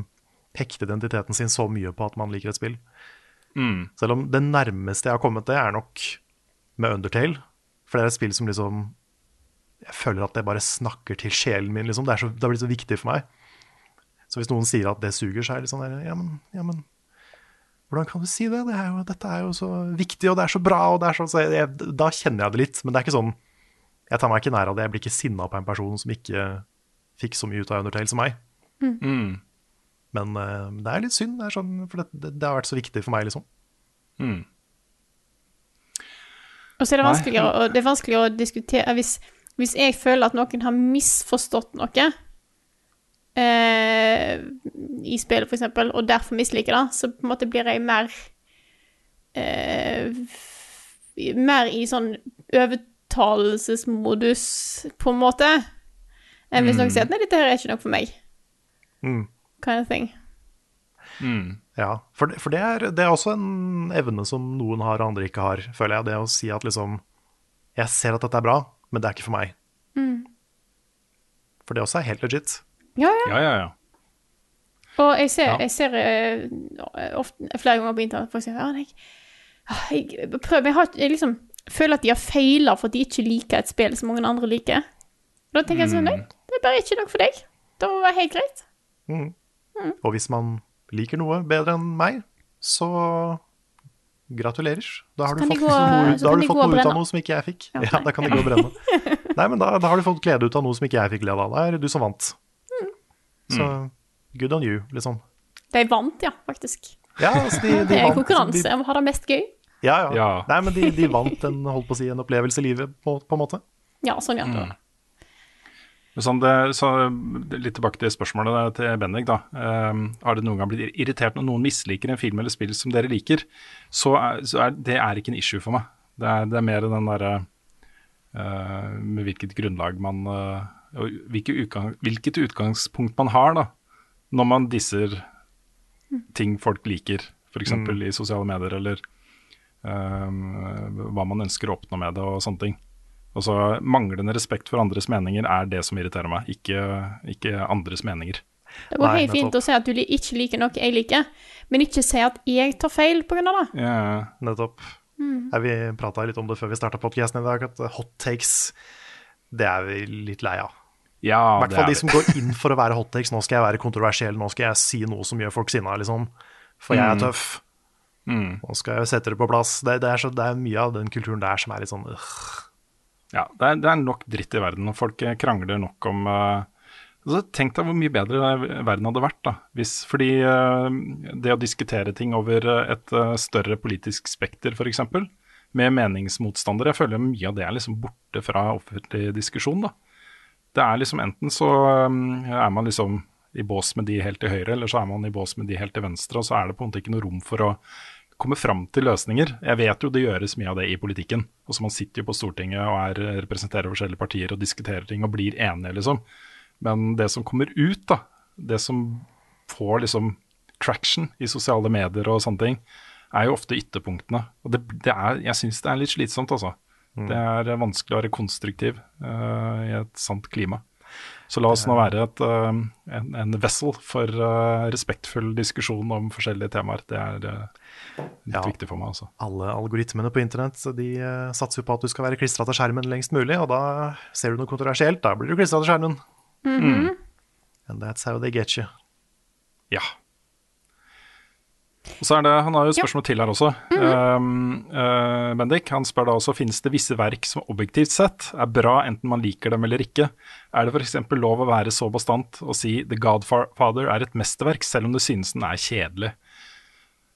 hekte identiteten sin så mye på at man liker et spill. Mm. Selv om det nærmeste jeg har kommet det, er nok med Undertale. For det er et spill som liksom Jeg føler at det bare snakker til sjelen min, liksom. Det, er så, det har blitt så viktig for meg. Så hvis noen sier at det suger, så er det litt sånn der Ja, men, ja, men hvordan kan du si det? det er jo, dette er jo så viktig, og det er så bra, og det er så, så jeg, Da kjenner jeg det litt. Men det er ikke sånn Jeg tar meg ikke nær av det. Jeg blir ikke sinna på en person som ikke fikk så mye ut av Undertale som meg. Mm. Men uh, det er litt synd, det er sånn, for det, det, det har vært så viktig for meg, liksom. Mm. Og så er det vanskelig vanskeligere, å- det er vanskeligere å diskutere hvis, hvis jeg føler at noen har misforstått noe eh, i spillet, for eksempel, og derfor misliker det, så på en måte blir jeg mer eh, Mer i sånn overtalelsesmodus, på en måte, enn hvis noen sier at 'nei, dette her er ikke noe for meg'. Mm. Kind of thing. Mm. Ja, for, det, for det, er, det er også en evne som noen har og andre ikke har, føler jeg. Det å si at liksom Jeg ser at dette er bra, men det er ikke for meg. For det også er helt legit. Ja, ja. Ja, ja, ja. Og jeg ser, Ja. jeg ser uh, ofte, flere ganger på internett folk sier ja, jeg, ah, jeg prøver, jeg, har, jeg liksom føler at de har feila for at de ikke liker et spill som mange andre liker. Og da tenker jeg sånn, nei, det er bare ikke nok for deg. Det må være helt greit. Mm. Og hvis man liker noe bedre enn meg, så gratulerer. Da har du fått gå- noe, da har du fått noe ut av noe som ikke jeg fikk. Ja, Ja, da kan de gå og brenne. Nei, men da, da har du fått glede ut av noe som ikke jeg fikk glede av. Da er det du som vant. Mm. Så good on you, liksom. De vant, ja, faktisk. Ja, altså de, de Det er vant. konkurranse De, om å ha det mest gøy. ja, ja. Ja. Nei, men de, de vant en, holdt på å si, en opplevelse i livet, på, på en måte. Ja, sånn ja. Mm. Sånn det, så litt tilbake til spørsmålet til Bendik. da. Ehm, har det noen gang blitt irritert når noen misliker en film eller spill som dere liker? Så, er, så er det er ikke en issue for meg. Det er, det er mer den derre uh, Med hvilket grunnlag man uh, og hvilke utgang, Hvilket utgangspunkt man har da, når man disser ting folk liker, f.eks. Mm. i sosiale medier, eller ehm, hva man ønsker å oppnå med det og sånne ting. Altså, Manglende respekt for andres meninger er det som irriterer meg, ikke, ikke andres meninger. Det går helt fint å si at du ikke liker noe jeg liker, men ikke si at jeg tar feil av det. Ja, Nettopp. Mm. Ja, vi prata litt om det før vi starta podkasten i dag, at hot takes, det er vi litt lei av. ja I hvert fall de som går inn for å være hot takes. Nå skal jeg være kontroversiell, nå skal jeg si noe som gjør folk sinna, liksom. For jeg er tøff. Mm. Nå skal jeg sette det på plass. Det, det, er så, det er mye av den kulturen der som er litt sånn øh. Ja, det er, det er nok dritt i verden, og folk eh, krangler nok om uh, altså, Tenk deg hvor mye bedre verden hadde vært, da. Hvis, fordi uh, det å diskutere ting over et uh, større politisk spekter, f.eks., med meningsmotstandere, jeg føler mye av det er liksom borte fra offentlig diskusjon, da. Det er liksom enten så um, er man liksom i bås med de helt til høyre, eller så er man i bås med de helt til venstre, og så er det på en måte ikke noe rom for å komme fram til løsninger. Jeg vet jo det gjøres mye av det i politikken. Også Man sitter jo på Stortinget og er, representerer forskjellige partier og diskuterer ting og blir enige, liksom. Men det som kommer ut, da, det som får liksom traction i sosiale medier og sånne ting, er jo ofte ytterpunktene. Og det, det er, jeg syns det er litt slitsomt, altså. Det er vanskelig å være konstruktiv uh, i et sant klima. Så la oss nå være et, uh, en, en vessel for uh, respektfull diskusjon om forskjellige temaer. Det er eh, litt Ja. viktig for meg, altså. Alle algoritmene på internett de eh, satser jo på at du skal være klistra til skjermen lengst mulig, og da ser du noe kontroversielt, da blir du klistra til skjermen. Mhm. And that's how they get you. Ja. Og så er det, Han har jo et Ja. spørsmål til her også. um, uh, Bendik han spør da også finnes det visse verk som objektivt sett er bra enten man liker dem eller ikke. Er det f.eks. lov å være så bastant og si The Godfather er et mesterverk, selv om det synes den er kjedelig?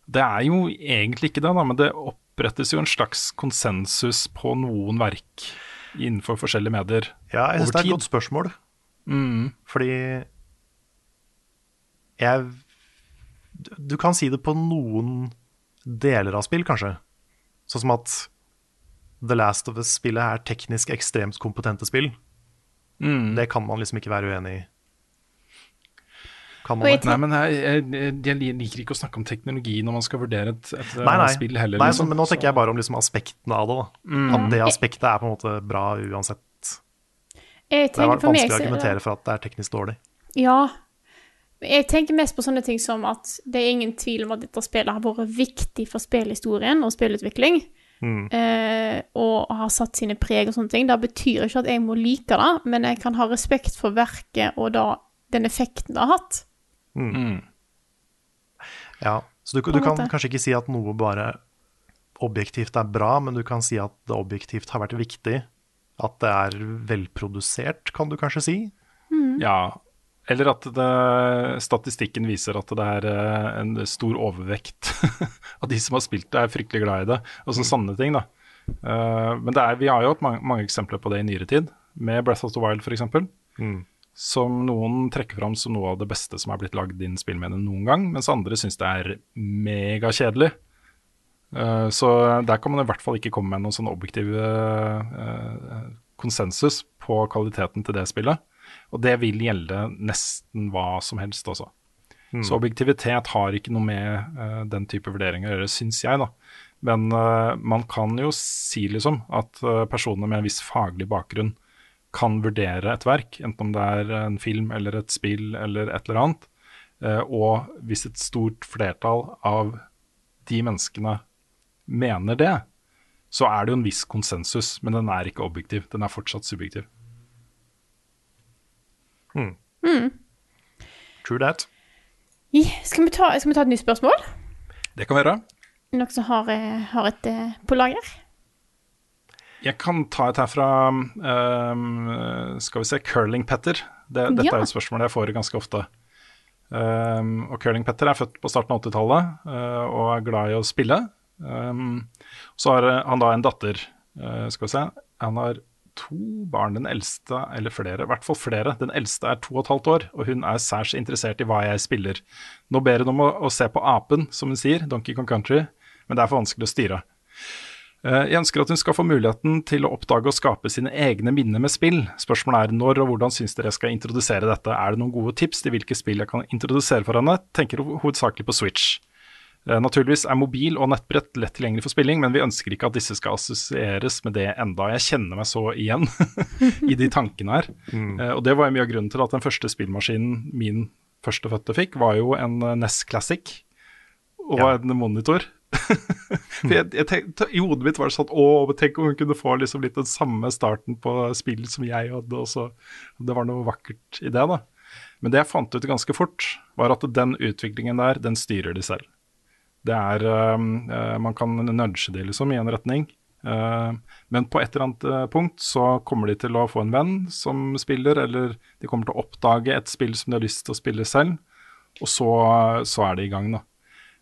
Det er jo egentlig ikke det, da, men det opprettes jo en slags konsensus på noen verk innenfor forskjellige medier Ja, jeg syns det er et godt spørsmål. Mm. Fordi jeg Du kan si det på noen deler av spill, kanskje. Sånn som at The Last of Us-spillet er teknisk ekstremt kompetente spill. Mm. Det kan man liksom ikke være uenig i. Man? Nei, men jeg, jeg, jeg liker ikke å snakke om teknologi når man skal vurdere et, et Nei, nei. spill heller. nei liksom. så, men nå tenker jeg bare om liksom aspektene av det. da. Mm. At det aspektet er på en måte bra uansett. Jeg Det er tenker for meg vanskelig å er argumentere for at det er teknisk dårlig. Ja. Jeg tenker mest på sånne ting som at det er ingen tvil om at dette spillet har vært viktig for spillhistorien og spillutvikling. Mm. Eh, og har satt sine preg og sånne ting. Det betyr ikke at jeg må like det, men jeg kan ha respekt for verket og da den effekten det har hatt. Mm. Ja, så du, du kan måte. kanskje ikke si at noe bare objektivt er bra, men du kan si at det objektivt har vært viktig. At det er velprodusert, kan du kanskje si. Ja, eller at det, statistikken viser at det er eh, en stor overvekt av de som har spilt det, er fryktelig glad i det. Og så sanne ting, da. Eh, men det er, vi har jo hatt mange, mange eksempler på det i nyere tid, med Breath of the Wild f.eks. Mm. Som noen trekker fram som noe av det beste som er blitt lagd innen spillmediet noen gang, mens andre syns det er megakjedelig. Uh, så der kan man i hvert fall ikke komme med noen sånn objektiv uh, eh, konsensus på kvaliteten til det spillet. Og det vil gjelde nesten hva som helst også. Så objektivitet har ikke noe med uh, den type vurderinger å gjøre, syns jeg, da. Men eh, man kan jo si liksom at eh, personer med en viss faglig bakgrunn kan vurdere et verk, enten om det er en film eller et spill eller et eller annet. Eh, og hvis et stort flertall av de menneskene mener det, så er det jo en viss konsensus, men den er ikke objektiv. Den er fortsatt subjektiv. True that. Skal, vi ta, skal vi ta et nytt spørsmål? Det kan være. Noen som har, eh, har et eh, på lager? Jeg kan ta et her fra ehm, skal vi se, Curling Petter. Det, dette Ja. er et spørsmål jeg får ganske ofte. Um, og Curling Petter er født på starten av 80-tallet uh, og er glad i å spille. Um, så har eh, han da en datter, Uh, skal vi se. Han har to barn, den eldste, eller flere, i hvert fall flere. Den eldste er to og et halvt år, og hun er særs interessert i hva jeg spiller. Nå ber hun om å, å se på apen, som hun sier, Donkey Kong Country, men det er for vanskelig å styre. Eh, Jeg ønsker at hun skal få muligheten til å oppdage og skape sine egne minner med spill. Spørsmålet er når og hvordan syns dere jeg skal introdusere dette? Er det noen gode tips til hvilke spill jeg kan introdusere for henne? Tenker ho- hovedsakelig på Switch. Eh, Naturligvis er mobil og nettbrett lett tilgjengelig for spilling, men vi ønsker ikke at disse skal assosieres med det enda. Jeg kjenner meg så igjen i de tankene her. Mm. Og det var mye av grunnen til at den første spillmaskinen min førstefødte fikk, var jo en eh, NES Classic og Ja. en monitor. For jeg, jeg tenkte, I hodet mitt var det sånn Å, tenk om hun kunne få liksom litt den samme starten på spill som jeg hadde. Og så, det var noe vakkert i det, da. Men det jeg fant ut ganske fort, var at den utviklingen der, den styrer de selv. Det er eh, Man kan nudge de liksom i en retning. Uh, men på et eller annet eh, punkt så kommer de til å få en venn som spiller, eller de kommer til å oppdage et spill som de har lyst til å spille selv, og så, så er de i gang, da.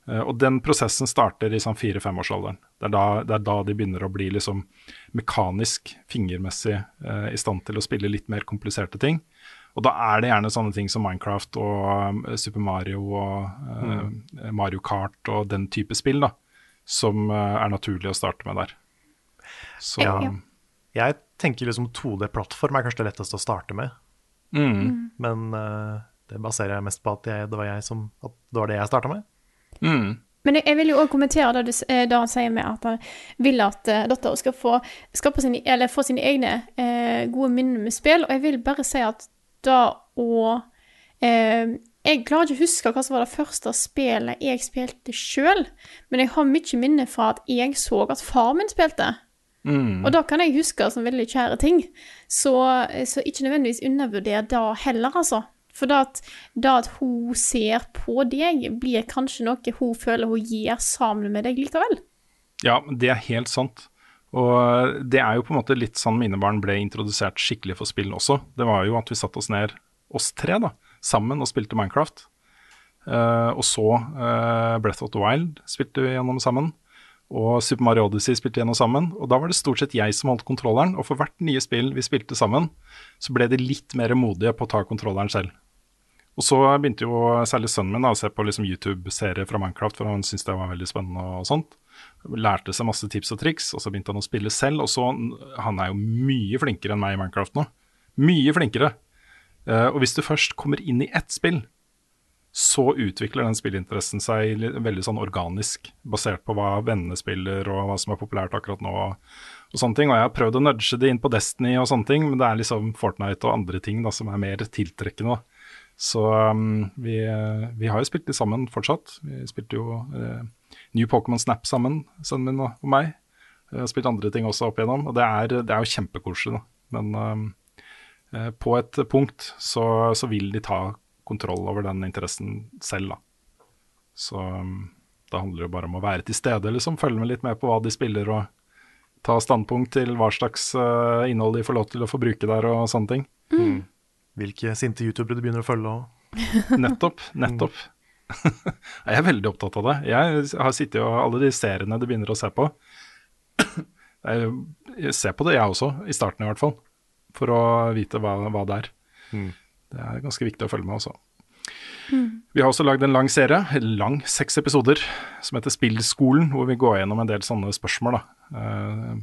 Eh, Og den prosessen starter i sånn fire-femårsalderen. Det, er det er da de begynner å bli liksom mekanisk, fingermessig eh, i stand til å spille litt mer kompliserte ting. Og da er det gjerne sånne ting som Minecraft og eh, Super Mario og eh, Mario Kart og den type spill da, som eh, er naturlig å starte med der. Så Ja. Ja. Jeg tenker liksom 2D-plattform er kanskje det letteste å starte med, mm, men eh, det baserer jeg mest på at, jeg, det, var jeg som, at det var det jeg starta med. Mm, Men jeg, vil jo òg kommentere det, du, eh, det han sier med at han vil at uh, skal få, eller få sine egne eh, gode minner med spill. Og jeg vil bare si at da å eh, Jeg klarer ikke å huske hva som var det første spillet jeg spilte sjøl, men jeg har mye minner fra at jeg så at far min spilte. mm. Og da kan jeg huske som veldig kjære ting. Så, så ikke nødvendigvis undervurder det heller, altså. For det at, det at hun ser på deg, blir kanskje noe hun føler hun gjør sammen med deg likevel. Ja, det er helt sant. Og det er jo på en måte litt sånn mine barn ble introdusert skikkelig for spillene også. Det var jo at vi satte oss ned, oss tre, da, sammen og spilte Minecraft. Uh, og så uh, Breath of the Wild spilte vi gjennom sammen. Og Super Mario Odyssey spilte vi gjennom sammen. Og da var det stort sett jeg som holdt kontrolleren. Og for hvert nye spill vi spilte sammen, så ble de litt mer modige på å ta kontrolleren selv. Og så begynte jo særlig sønnen min da, å se på liksom YouTube-serier fra Minecraft, for han syntes det var veldig spennende og sånt. Lærte seg masse tips og triks, og så begynte han å spille selv. Og så Han er jo mye flinkere enn meg i Minecraft nå. Mye flinkere. Uh, og hvis du først kommer inn i ett spill, så utvikler den spillinteressen seg veldig sånn organisk, basert på hva vennene spiller og hva som er populært akkurat nå. Og, og sånne ting. Og jeg har prøvd å nudge det inn på Destiny og sånne ting, men det er liksom Fortnite og andre ting da, som er mer tiltrekkende. da. Så um, vi, eh, vi har jo spilt litt sammen fortsatt. Vi spilte jo uh, New Pokémon Snap sammen, sønnen min og meg. Vi har spilt andre ting også opp igjennom, og det er, det er jo kjempekoselig. da. Men um, eh, på et punkt så, så vil de ta kontroll over den interessen selv, da. Så um, da handler det jo bare om å være til stede, liksom. Følge med litt med på hva de spiller, og ta standpunkt til hva slags uh, innhold de får lov til å få bruke der, og sånne ting. Hvilke sinte youtubere du begynner å følge og Nettopp. Nettopp. jeg er veldig opptatt av det. Jeg har sittet og alle de seriene du begynner å se på Jeg, jeg ser på det, jeg også, i starten i hvert fall. For å vite hva, hva det er. Mm. Det er ganske viktig å følge med også. Vi har også lagd en lang serie, lang seks episoder, som heter Spillskolen, hvor vi går gjennom en del sånne spørsmål. da. Eh,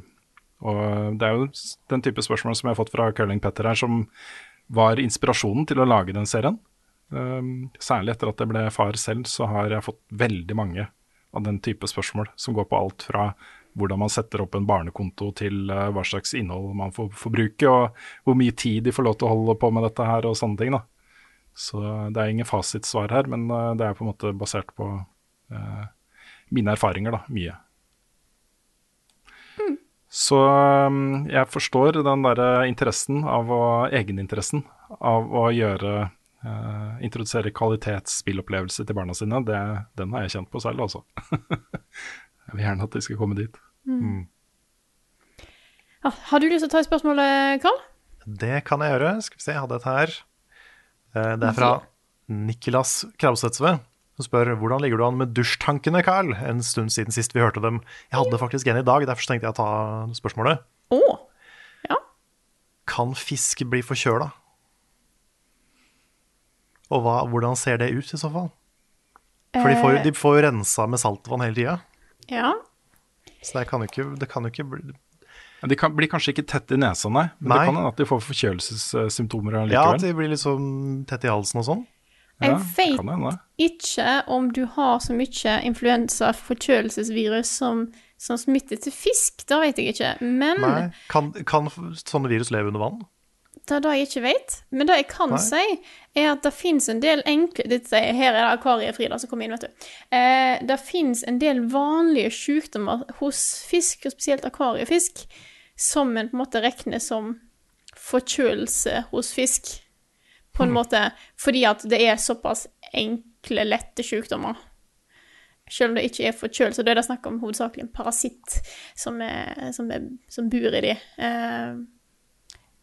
og det er jo den type spørsmål som jeg har fått fra Curling Petter her, som var inspirasjonen til å lage den serien. Um, særlig etter at jeg ble far selv, så har jeg fått veldig mange av den type spørsmål, som går på alt fra hvordan man setter opp en barnekonto til eh, hva slags innhold man får, forbruke, og hvor mye tid de får lov til å holde på med dette her, og sånne ting. da. Så det er ingen fasitsvar her, men eh, det er på en måte basert på eh, mine erfaringer, da, mye. Så um, jeg forstår den derre interessen av å, egeninteressen av å gjøre Uh, Introdusere kvalitetsspillopplevelse til barna sine. Det, den har jeg kjent på selv, altså. jeg vil gjerne at de skal komme dit. Ja, har du lyst til å ta et spørsmål, Karl? Det kan jeg gjøre. Skal vi se, jeg hadde et her. Eh, Det er fra Niklas Krausetsve. Som spør hvordan ligger du an med dusjtankene, Carl? En stund siden sist vi hørte dem. Jeg hadde faktisk en i dag, derfor tenkte jeg å ta spørsmålet. Å, Kan fisk bli forkjøla? Og hva, hvordan ser det ut i så fall? For de får, jo- Eh. de får jo rensa med saltvann hele tida. ja. Så det kan jo ikke, det kan jo ikke bli Ja, De kan, blir kanskje ikke tett i nesa, nei. Men Nei. det kan hende at de får forkjølelsessymptomer Ja, at de blir liksom tett i halsen og sånn. Jeg vet ikke om du har så mye influensa-forkjølelsesvirus som, som smitter til fisk. Det vet jeg ikke. Men Nei. Kan, kan sånne virus leve under vann? det er det jeg ikke vet. Men det jeg kan Nei. si, er at det fins en del enkle dette, Her er det akvariefrida som kommer inn, vet du. Eh, det fins en del vanlige sykdommer hos fisk, og spesielt akvariefisk, som en på en måte regner som forkjølelse hos fisk. På en måte fordi at det er såpass enkle, lette sykdommer. Selv om det ikke er forkjølelse, da er det snakk om hovedsakelig en parasitt som, er, som, er, som bor i de. Eh,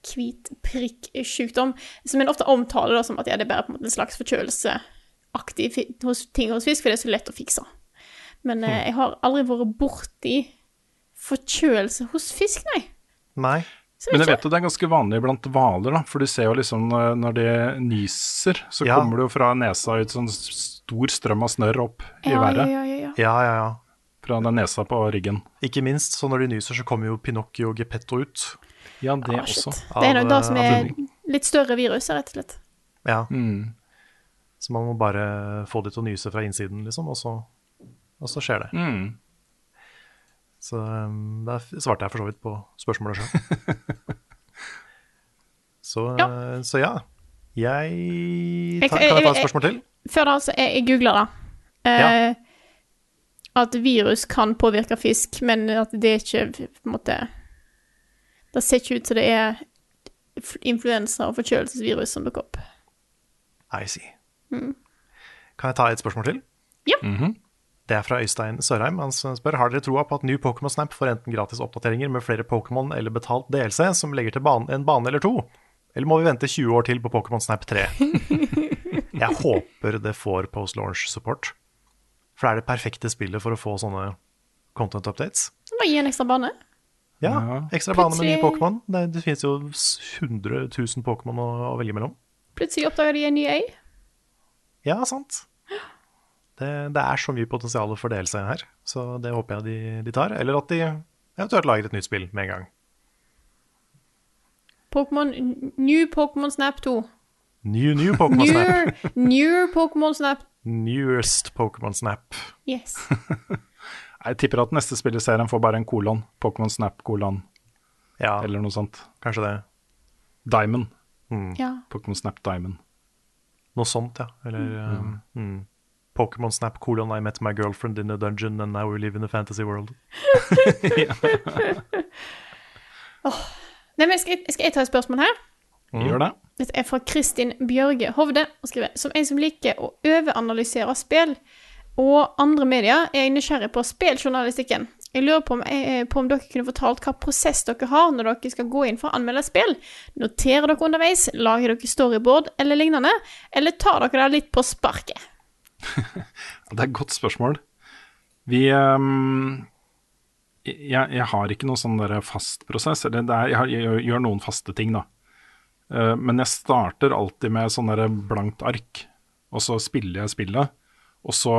hvit prikksykdom, som en ofte omtaler da, som at ja, det er bare på en måte en slags forkjølelseaktig ting hos fisk, for det er så lett å fikse. Men eh, jeg har aldri vært borti forkjølelse hos fisk, nei. Nei. Men jeg vet jo det er ganske vanlig blant hvaler, da. For du ser jo liksom når, når de nyser, så Ja. kommer det jo fra nesa ut sånn stor strøm av snørr opp i ja, været. ja, ja, ja. Ja, ja, ja. Fra den nesa på ryggen. Ikke minst, så når de nyser, så kommer jo Pinocchio og Geppetto ut. Ja, det Ah, også. Det er nok det som eh, er litt større virus, rett og slett. Ja. Mm. Så man må bare få de til å nyse fra innsiden, liksom, og så, og så skjer det. Mm. Så um, der svarte jeg for så vidt på spørsmålet sjøl. så, Ja. eh, så ja. Jeg tar, Kan jeg ta et spørsmål til? Før da, så jeg, jeg googla det. Eh, At virus kan påvirke fisk, men at det er ikke på en måte Det ser ikke ut som det er influensa og forkjølelsesvirus som dukker opp. I see. Kan jeg ta et spørsmål til? Ja. Det er fra Øystein Sørheim. Han spør har dere troa på at ny Pokémon Snap får enten gratis oppdateringer med flere Pokémon eller betalt DLC som legger til bane, en bane eller to? Eller må vi vente 20 år til på Pokémon Snap 3? Jeg håper det får post-launch support. For det er det perfekte spillet for å få sånne content updates. Bare gi en ekstra bane. Ja, Ja. ekstra bane med nye Pokémon. Det, det finnes jo 100 000 Pokémon å, å velge mellom. Plutselig oppdager de en ny øy. Ja, sant. Det, det er så mye potensial for DLC her, så det håper jeg de, de tar. Eller at de eventuelt lager et nytt spill med en gang. Pokémon New Pokémon Snap 2. New, new Pokémon Snap. New, new Pokémon Snap. Newest Pokémon Snap. Yes. Jeg tipper at neste spill i serien får bare en kolon. Pokémon Snap kolon, Ja, eller noe sånt. kanskje det. Diamond. Ja. Pokémon Snap Diamond. Noe sånt, ja. Eller um, mm. Pokémon Snap colon I met my girlfriend in a dungeon and now we live in a fantasy world. Nei, men skal, jeg- skal jeg ta et spørsmål her? Gjør det. Dette er fra Kristin Bjørge Hovde og skriver Som en som liker å overanalysere spill og andre medier, er jeg nysgjerrig på spilljournalistikken. Jeg lurer på om, eh, på om dere kunne fortalt hva prosess dere har når dere skal gå inn for å anmelde spill. Noterer dere underveis, lager dere storyboard eller lignende, eller tar dere det litt på sparket? Det er et godt spørsmål. Vi um, jeg, jeg har ikke noen sånn der fast prosess. Eller er, jeg, har, jeg gjør- noen faste ting, da. Uh, men jeg starter alltid med sånn der blankt ark, og så spiller jeg spillet. Og så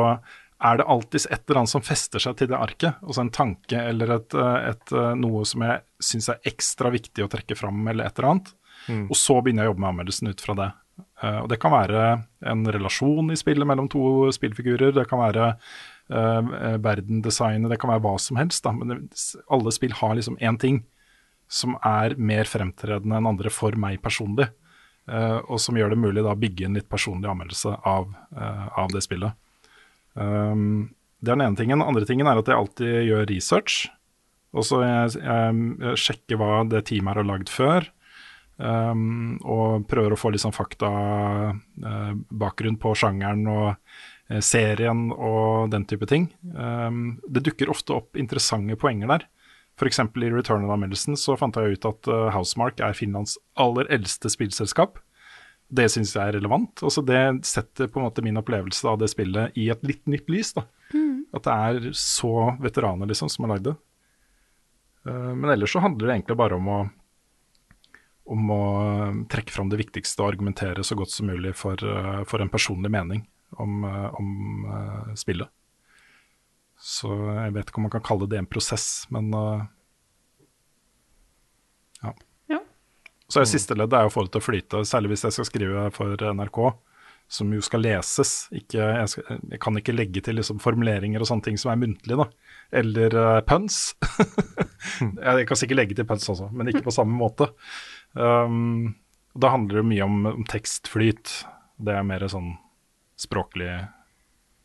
er det alltid et eller annet som fester seg til det arket. Altså en tanke eller et, eh, et, noe som jeg syns er ekstra viktig å trekke fram, eller et eller annet. Og så begynner jeg å jobbe med anmeldelsen ut fra det. Eh, og det kan være en relasjon i spillet mellom to spillfigurer, det kan være uh, verdendesignet, det kan være hva som helst. Da. Men det, alle spill har liksom én ting som er mer fremtredende enn andre for meg personlig. Uh, og som gjør det mulig å bygge en litt personlig anmeldelse av, uh, av det spillet. Um, det er den ene tingen. Den andre tingen er at jeg alltid gjør research. Og så jeg, jeg, jeg sjekker hva det teamet har lagd før. Um, og prøver å få litt sånn fakta uh, bakgrunn på sjangeren og uh, serien og den type ting. Um, det dukker ofte opp interessante poenger der. F.eks. i Return of Amelsen så fant jeg ut at uh, Housemark er Finlands aller eldste spillselskap. Det syns jeg er relevant. Altså det setter på en måte min opplevelse av det spillet i et litt nytt lys. da. At det er så veteraner liksom som har lagd det. Eh, men ellers så handler det egentlig bare om å om å eh, trekke fram det viktigste og argumentere så godt som mulig for, eh, for en personlig mening om, eh, om eh, spillet. Så jeg vet ikke om man kan kalle det en prosess, men ja. Ja. Så er siste ledd er å få det til å flyte, særlig hvis jeg skal skrive for NRK, som jo skal leses. Ikke, jeg, skal, jeg kan ikke legge til liksom formuleringer og sånne ting som er muntlige, da. Eller uh, puns. jeg kan sikkert legge til puns også, men ikke på samme måte. Um, da handler det mye om, om tekstflyt. Det er mer sånn språklig,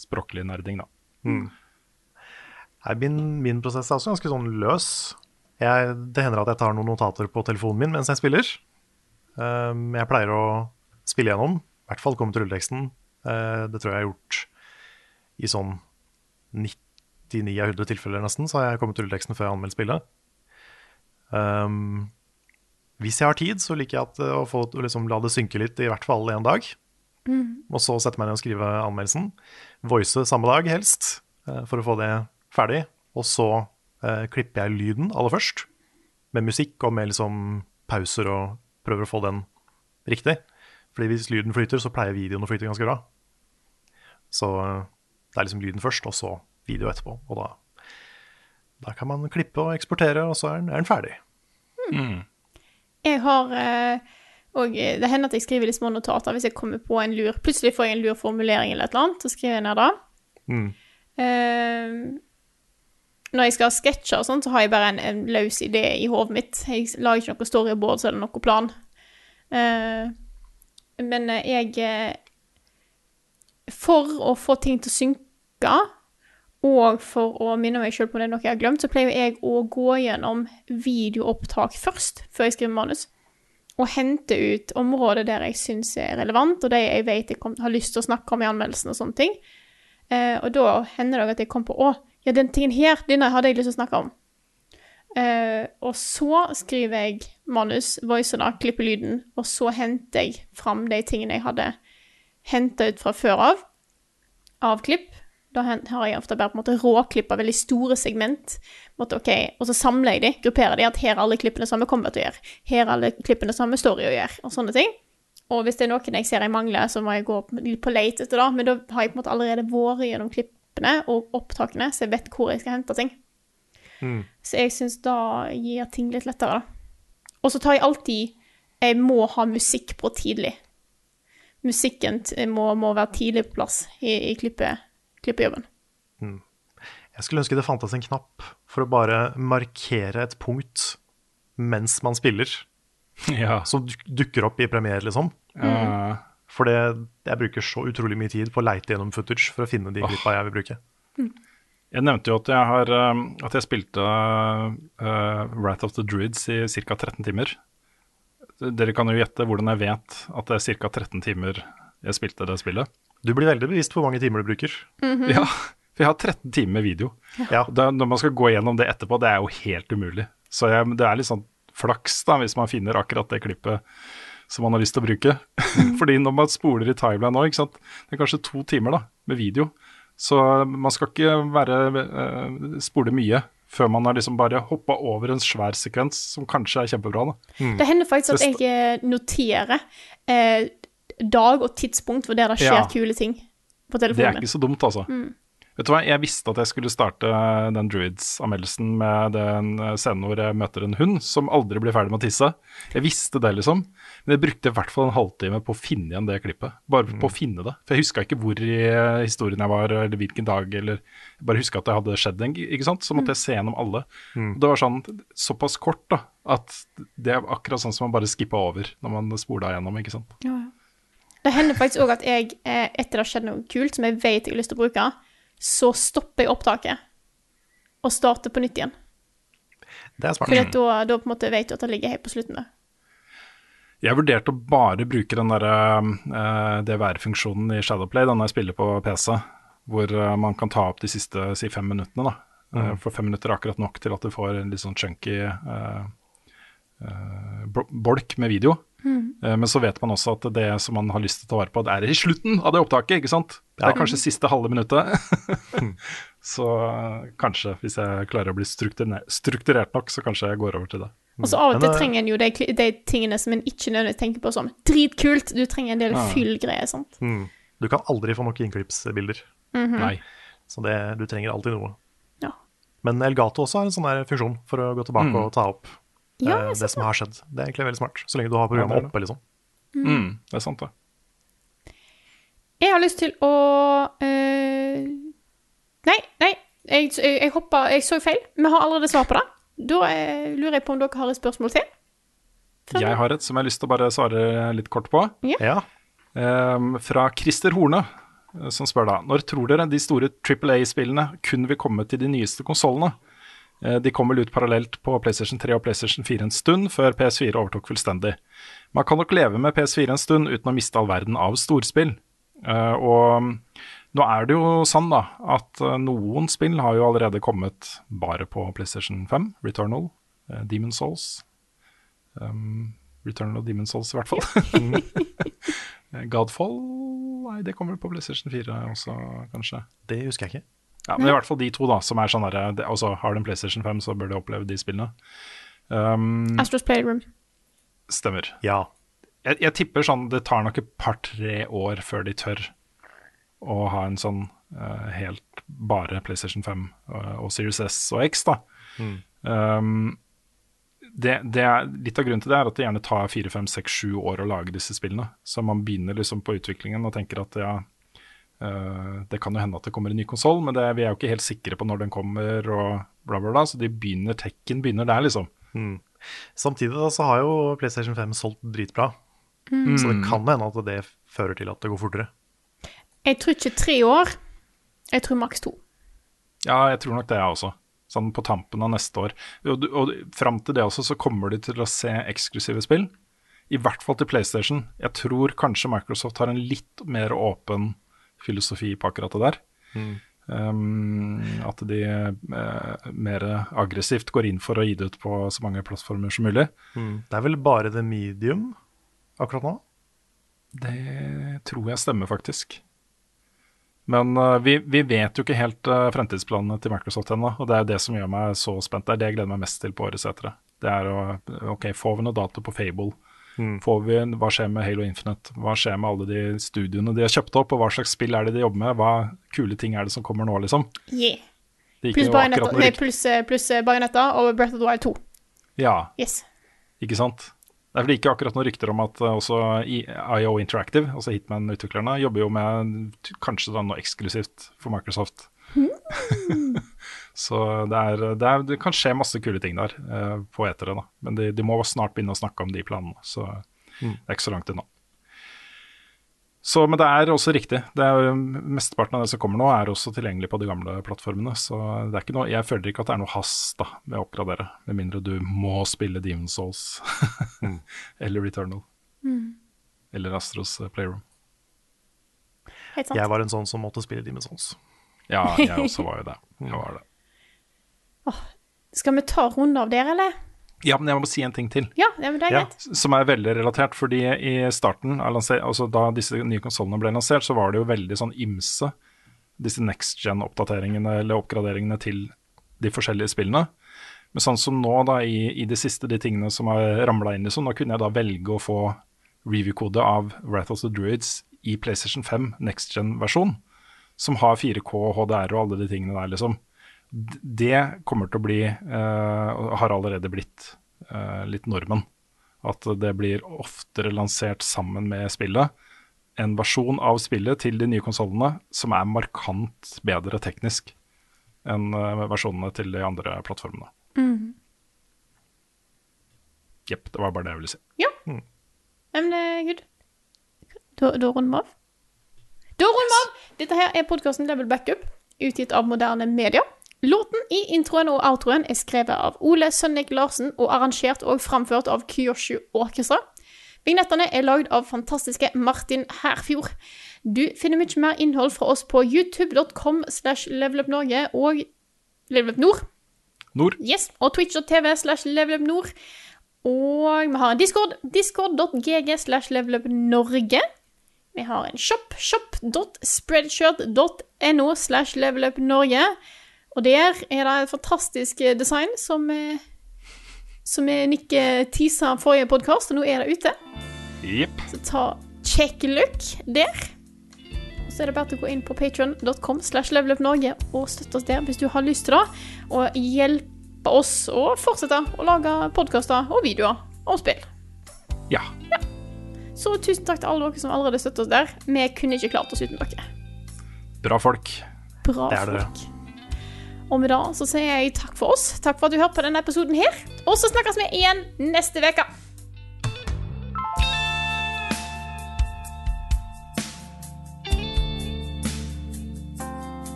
språklig nerding, da. Mm. min, min prosess er også ganske sånn løs. Jeg, det hender at jeg tar noen notater på telefonen min mens jeg spiller. Um, jeg pleier å spille gjennom, i hvert fall komme til rulleteksten. Uh, det tror jeg jeg har gjort i sånn 99 av 100 tilfeller nesten, så har jeg kommet til rulleteksten før jeg anmeldte spillet. Um, hvis jeg har tid, så liker jeg at, å få, liksom, la det synke litt, i hvert fall en dag. Og så sette meg ned og skrive anmeldelsen. Voice samme dag, helst, eh, for å få det ferdig. Og så eh, klipper jeg lyden aller først, med musikk og med liksom pauser, og prøver å få den riktig. Fordi hvis lyden flyter, så pleier videoen å flyte ganske bra. Så eh, det er liksom lyden først, og så video etterpå. Og da, da kan man klippe og eksportere, og så er den, er den ferdig. Jeg har eh, Og eh, det hender at jeg skriver litt små notater hvis jeg kommer på en lur Plutselig får jeg en lur formulering eller et eller annet, så skriver jeg ned det. Mm. Uh, når jeg skal ha sketsjer og sånn, så har jeg bare en, en løs idé i hodet mitt. Jeg lager ikke noe storyboard eller noe plan. Eh, men eh, jeg eh, For å få ting til å synke, og for å minne meg sjøl på det noe jeg har glemt, så pleier jeg å gå gjennom videoopptak først, før jeg skriver manus. og hente ut områder der jeg syns er relevant, og de jeg vet jeg kom, har lyst til å snakke om i anmeldelsen og sånne ting. Eh, og da hender det at jeg kommer på å, ja, den tingen her, denne hadde jeg lyst til å snakke om. Eh, og så skriver jeg manus, voicer da, klipper lyden, og så henter jeg fram de tingene jeg hadde henta ut fra før av, av klipp. Da har jeg ofte bare på en måte råklippa veldig store segment. Måte, okay, Og så samler jeg de, grupperer de, at her er alle klippene samme combat å gjøre. Her er alle klippene samme story å gjøre, og sånne ting. Og hvis det er noen jeg ser jeg mangler, så må jeg gå litt på leit etter, da. Men da har jeg på en måte allerede vært gjennom klippene og opptakene, så jeg vet hvor jeg skal hente ting. Så jeg syns da gir ting litt lettere. Og så tar jeg alltid Jeg må ha musikk på tidlig. Musikken må, må være tidlig på plass i, i klippe, klippejobben. Jeg skulle ønske det fantes en knapp for å bare markere et punkt mens man spiller, Ja. som dukker opp i premiere, liksom. Mm. For jeg bruker så utrolig mye tid på å leite gjennom footage for å finne de klippa jeg vil bruke. Jeg nevnte jo at jeg, har, um, at jeg spilte uh, Wrath of the Druids i ca. 13 timer. Dere kan jo gjette hvordan jeg vet at det er ca. 13 timer jeg spilte det spillet. Du blir veldig bevisst på hvor mange timer du bruker. Ja, for jeg har 13 timer med video. Ja. Da, når man skal gå gjennom det etterpå, det er jo helt umulig. Så jeg, det er litt sånn flaks da, hvis man finner akkurat det klippet som man har lyst til å bruke. Fordi når man spoler i timeline nå, ikke sant? det er kanskje to timer da, med video. Så man skal ikke være, eh, spole mye før man har liksom bare hoppa over en svær sekvens som kanskje er kjempebra. da. Det hender faktisk at jeg eh, noterer eh, dag og tidspunkt hvor der det skjer Ja. kule ting på telefonen. Det er ikke så dumt, altså. Vet du hva, Jeg visste at jeg skulle starte den Druids-anmeldelsen med den scenen hvor jeg møter en hund som aldri blir ferdig med å tisse. Jeg visste det, liksom. Men jeg brukte i hvert fall en halvtime på å finne igjen det klippet. Bare på å finne det. For jeg huska ikke hvor i eh, historien jeg var, eller hvilken dag, eller Jeg bare huska at det hadde skjedd en, ikke sant. Så måtte jeg se gjennom alle. Det var sånn såpass kort, da, at det er akkurat sånn som man bare skippa over når man spola gjennom, ikke sant. Ja, ja. Det hender faktisk òg at jeg, eh, etter det har skjedd noe kult som jeg vet jeg har lyst til å bruke, så stopper jeg opptaket og starter på nytt igjen. Det er smart. Fordi da, da på en måte vet du at det ligger helt på slutten der. Jeg vurderte å bare bruke den der, uh, DVR-funksjonen i Shadowplay den jeg spiller på PC, hvor eh, man kan ta opp de siste si fem minuttene. da. Eh, for fem minutter er akkurat nok til at du får en litt sånn chunky uh, uh, bolk med video. Eh, men så vet man også at det som man har lyst til å ta vare på, det er i slutten av det opptaket. ikke sant? Det er kanskje siste halve minuttet. så eh, kanskje, hvis jeg klarer å bli strukturert, nok, så kanskje jeg går over til det. Og så av og til trenger en jo de, de tingene som en ikke nødvendigvis tenker på som dritkult. Du trenger en del Ja. fyllgreier, sant. Mm. Du kan aldri få nok innklippsbilder, Nei. så det, du trenger alltid noe. Ja. Men Elgato også har en sånn funksjon for å gå tilbake og ta opp Ja, det, det som har skjedd. Det er egentlig veldig smart, så lenge du har programmet oppe, liksom. Mm, det er sant, det. Jeg har lyst til å øh, Nei, nei. Jeg, jeg, jeg hoppa Jeg så feil. Vi har allerede svar på det. Da eh, lurer jeg på om dere har et spørsmål til? Fra Jeg har et som jeg har lyst til å bare svare litt kort på. Ja. Um, fra Christer Horne, eh, som spør da Når tror dere de store Triple A-spillene kun vil komme til de nyeste konsollene? De kom vel ut parallelt på PlayStation 3 og PlayStation 4 en stund, før PS4 overtok fullstendig. Man kan nok leve med PS4 en stund uten å miste all verden av storspill. Eh, og mm, nå er det jo sånn da, at eh, noen spill har jo allerede kommet bare på PlayStation 5. Returnal, uh, Demon Souls. Um, Returnal og Demon Souls i hvert fall. Eh, Godfall Nei, det kommer vel på PlayStation 4 også, kanskje. Det husker jeg ikke. Ja, men i hvert fall de to, da, som er sånn derre Altså, har du en PlayStation 5, så bør du oppleve de spillene. Um, Astros Playroom. stemmer. Ja. Jeg, jeg tipper sånn det tar nok et par-tre år før de tør å ha en sånn uh, helt bare PlayStation 5 og, og Series S og X, da. Um, det, det er, litt av grunnen til det er at det gjerne tar fire, fem, seks, sju år å lage disse spillene. Så man begynner liksom på utviklingen og tenker at ja, Uh, det kan jo hende at det kommer en ny konsoll, men det, vi er jo ikke helt sikre på når den kommer og bla, bla, bla. Så de begynner, tekken begynner der, liksom. Samtidig da, så har jo PlayStation 5 solgt dritbra, så det kan hende at det fører til at det går fortere. Jeg tror ikke tre år. Jeg tror maks to. Ja, jeg tror nok det, jeg også. Sånn på tampen av neste år. Og, og fram til det også, så kommer de til å se eksklusive spill. I hvert fall til PlayStation. Jeg tror kanskje Microsoft har en litt mer åpen filosofi på akkurat det der. Um, at de uh, mer aggressivt går inn for å gi det ut på så mange plattformer som mulig. Det er vel bare The Medium akkurat nå? Det tror jeg stemmer, faktisk. Men uh, vi, vi vet jo ikke helt uh, fremtidsplanene til Microsoft ennå, og det er det som gjør meg så spent. Det er det jeg gleder meg mest til på årets etere. Det er å OK, får vi noe dato på Fable? Får vi, hva skjer med Halo Infinite? Hva skjer med alle de studioene de har kjøpt opp, og hva slags spill er det de jobber med? Hva kule ting er det som kommer nå, liksom? Yeah. Pluss pluss, eh, og Breath of the Wild 2. Ja, Yes. ikke sant? Det er vel ikke akkurat noen rykter om at eh, også IO Interactive, altså Hitman-utviklerne, jobber jo med kanskje da noe eksklusivt for Microsoft. Så det, er, det, er, det kan skje masse kule ting der eh, på etere, da. Men de, de må snart begynne å snakke om de planene, så det er ikke så langt unna. Så, men det er også riktig. Det er, mesteparten av det som kommer nå, er også tilgjengelig på de gamle plattformene. Så det er ikke noe, jeg føler ikke at det er noe hast da, med å oppgradere, med mindre du må spille Demon's Souls eller Returnal. Eller Astros eh, Playroom. Helt sant. Jeg var en sånn som måtte spille Demon's Souls. Ja, jeg også var jo det. Jeg var det. Skal vi ta runde av der, eller? Ja, men jeg må si en ting til. Ja, ja men det er Ja. greit. som er veldig relatert, fordi i starten, altså da disse nye konsollene ble lansert, så var det jo veldig sånn ymse, disse next gen-oppdateringene eller oppgraderingene til de forskjellige spillene. Men sånn som nå, da, i, i det siste, de tingene som har ramla inn, i sånn, da kunne jeg da velge å få review-kode av Wrath of the Druids i PlayStation 5 next gen-versjon, som har 4K, HDR og alle de tingene der, liksom. Det kommer til å bli, eh, og har allerede blitt, eh, litt normen. At det blir oftere lansert sammen med spillet. En versjon av spillet til de nye konsollene som er markant bedre teknisk enn eh, versjonene til de andre plattformene. Jepp, det var bare det jeg ville si. Ja. Mm. men det er good. Da, da runder vi av. Da runder vi av! Dette her er podkasten Level Backup, utgitt av moderne media. Låten i introen og outroen er skrevet av Ole Sønnik Larsen og arrangert og framført av Kyoshu Orkestra. Vignettene er lagd av fantastiske Martin Herfjord. Du finner mye mer innhold fra oss på youtube.com slash levelupnorge og levelupnord. Nord, Yes, og twitch.tv slash levelupnord. Og vi har en discord, discord.gg slash levelupnorge. Vi har en shop, shop.spreadshirt.no slash levelupnorge. Og der er det et fantastisk eh, design som, eh, som Nikke Nick eh, forrige podkast, og nå er det ute. Yep. Så ta check look der. Og så er det bare å gå inn på patreon.com slash levelupnorge og støtte oss der hvis du har lyst til det. Og hjelpe oss å fortsette å lage podkaster og videoer om spill. Ja. Så tusen takk til alle dere som allerede støtter oss der. Vi kunne ikke klart oss uten dere. Bra folk. Bra Det er dere. Og med det så sier jeg takk for oss. Takk for at du hørte på denne episoden her. Og så snakkes vi igjen neste uke.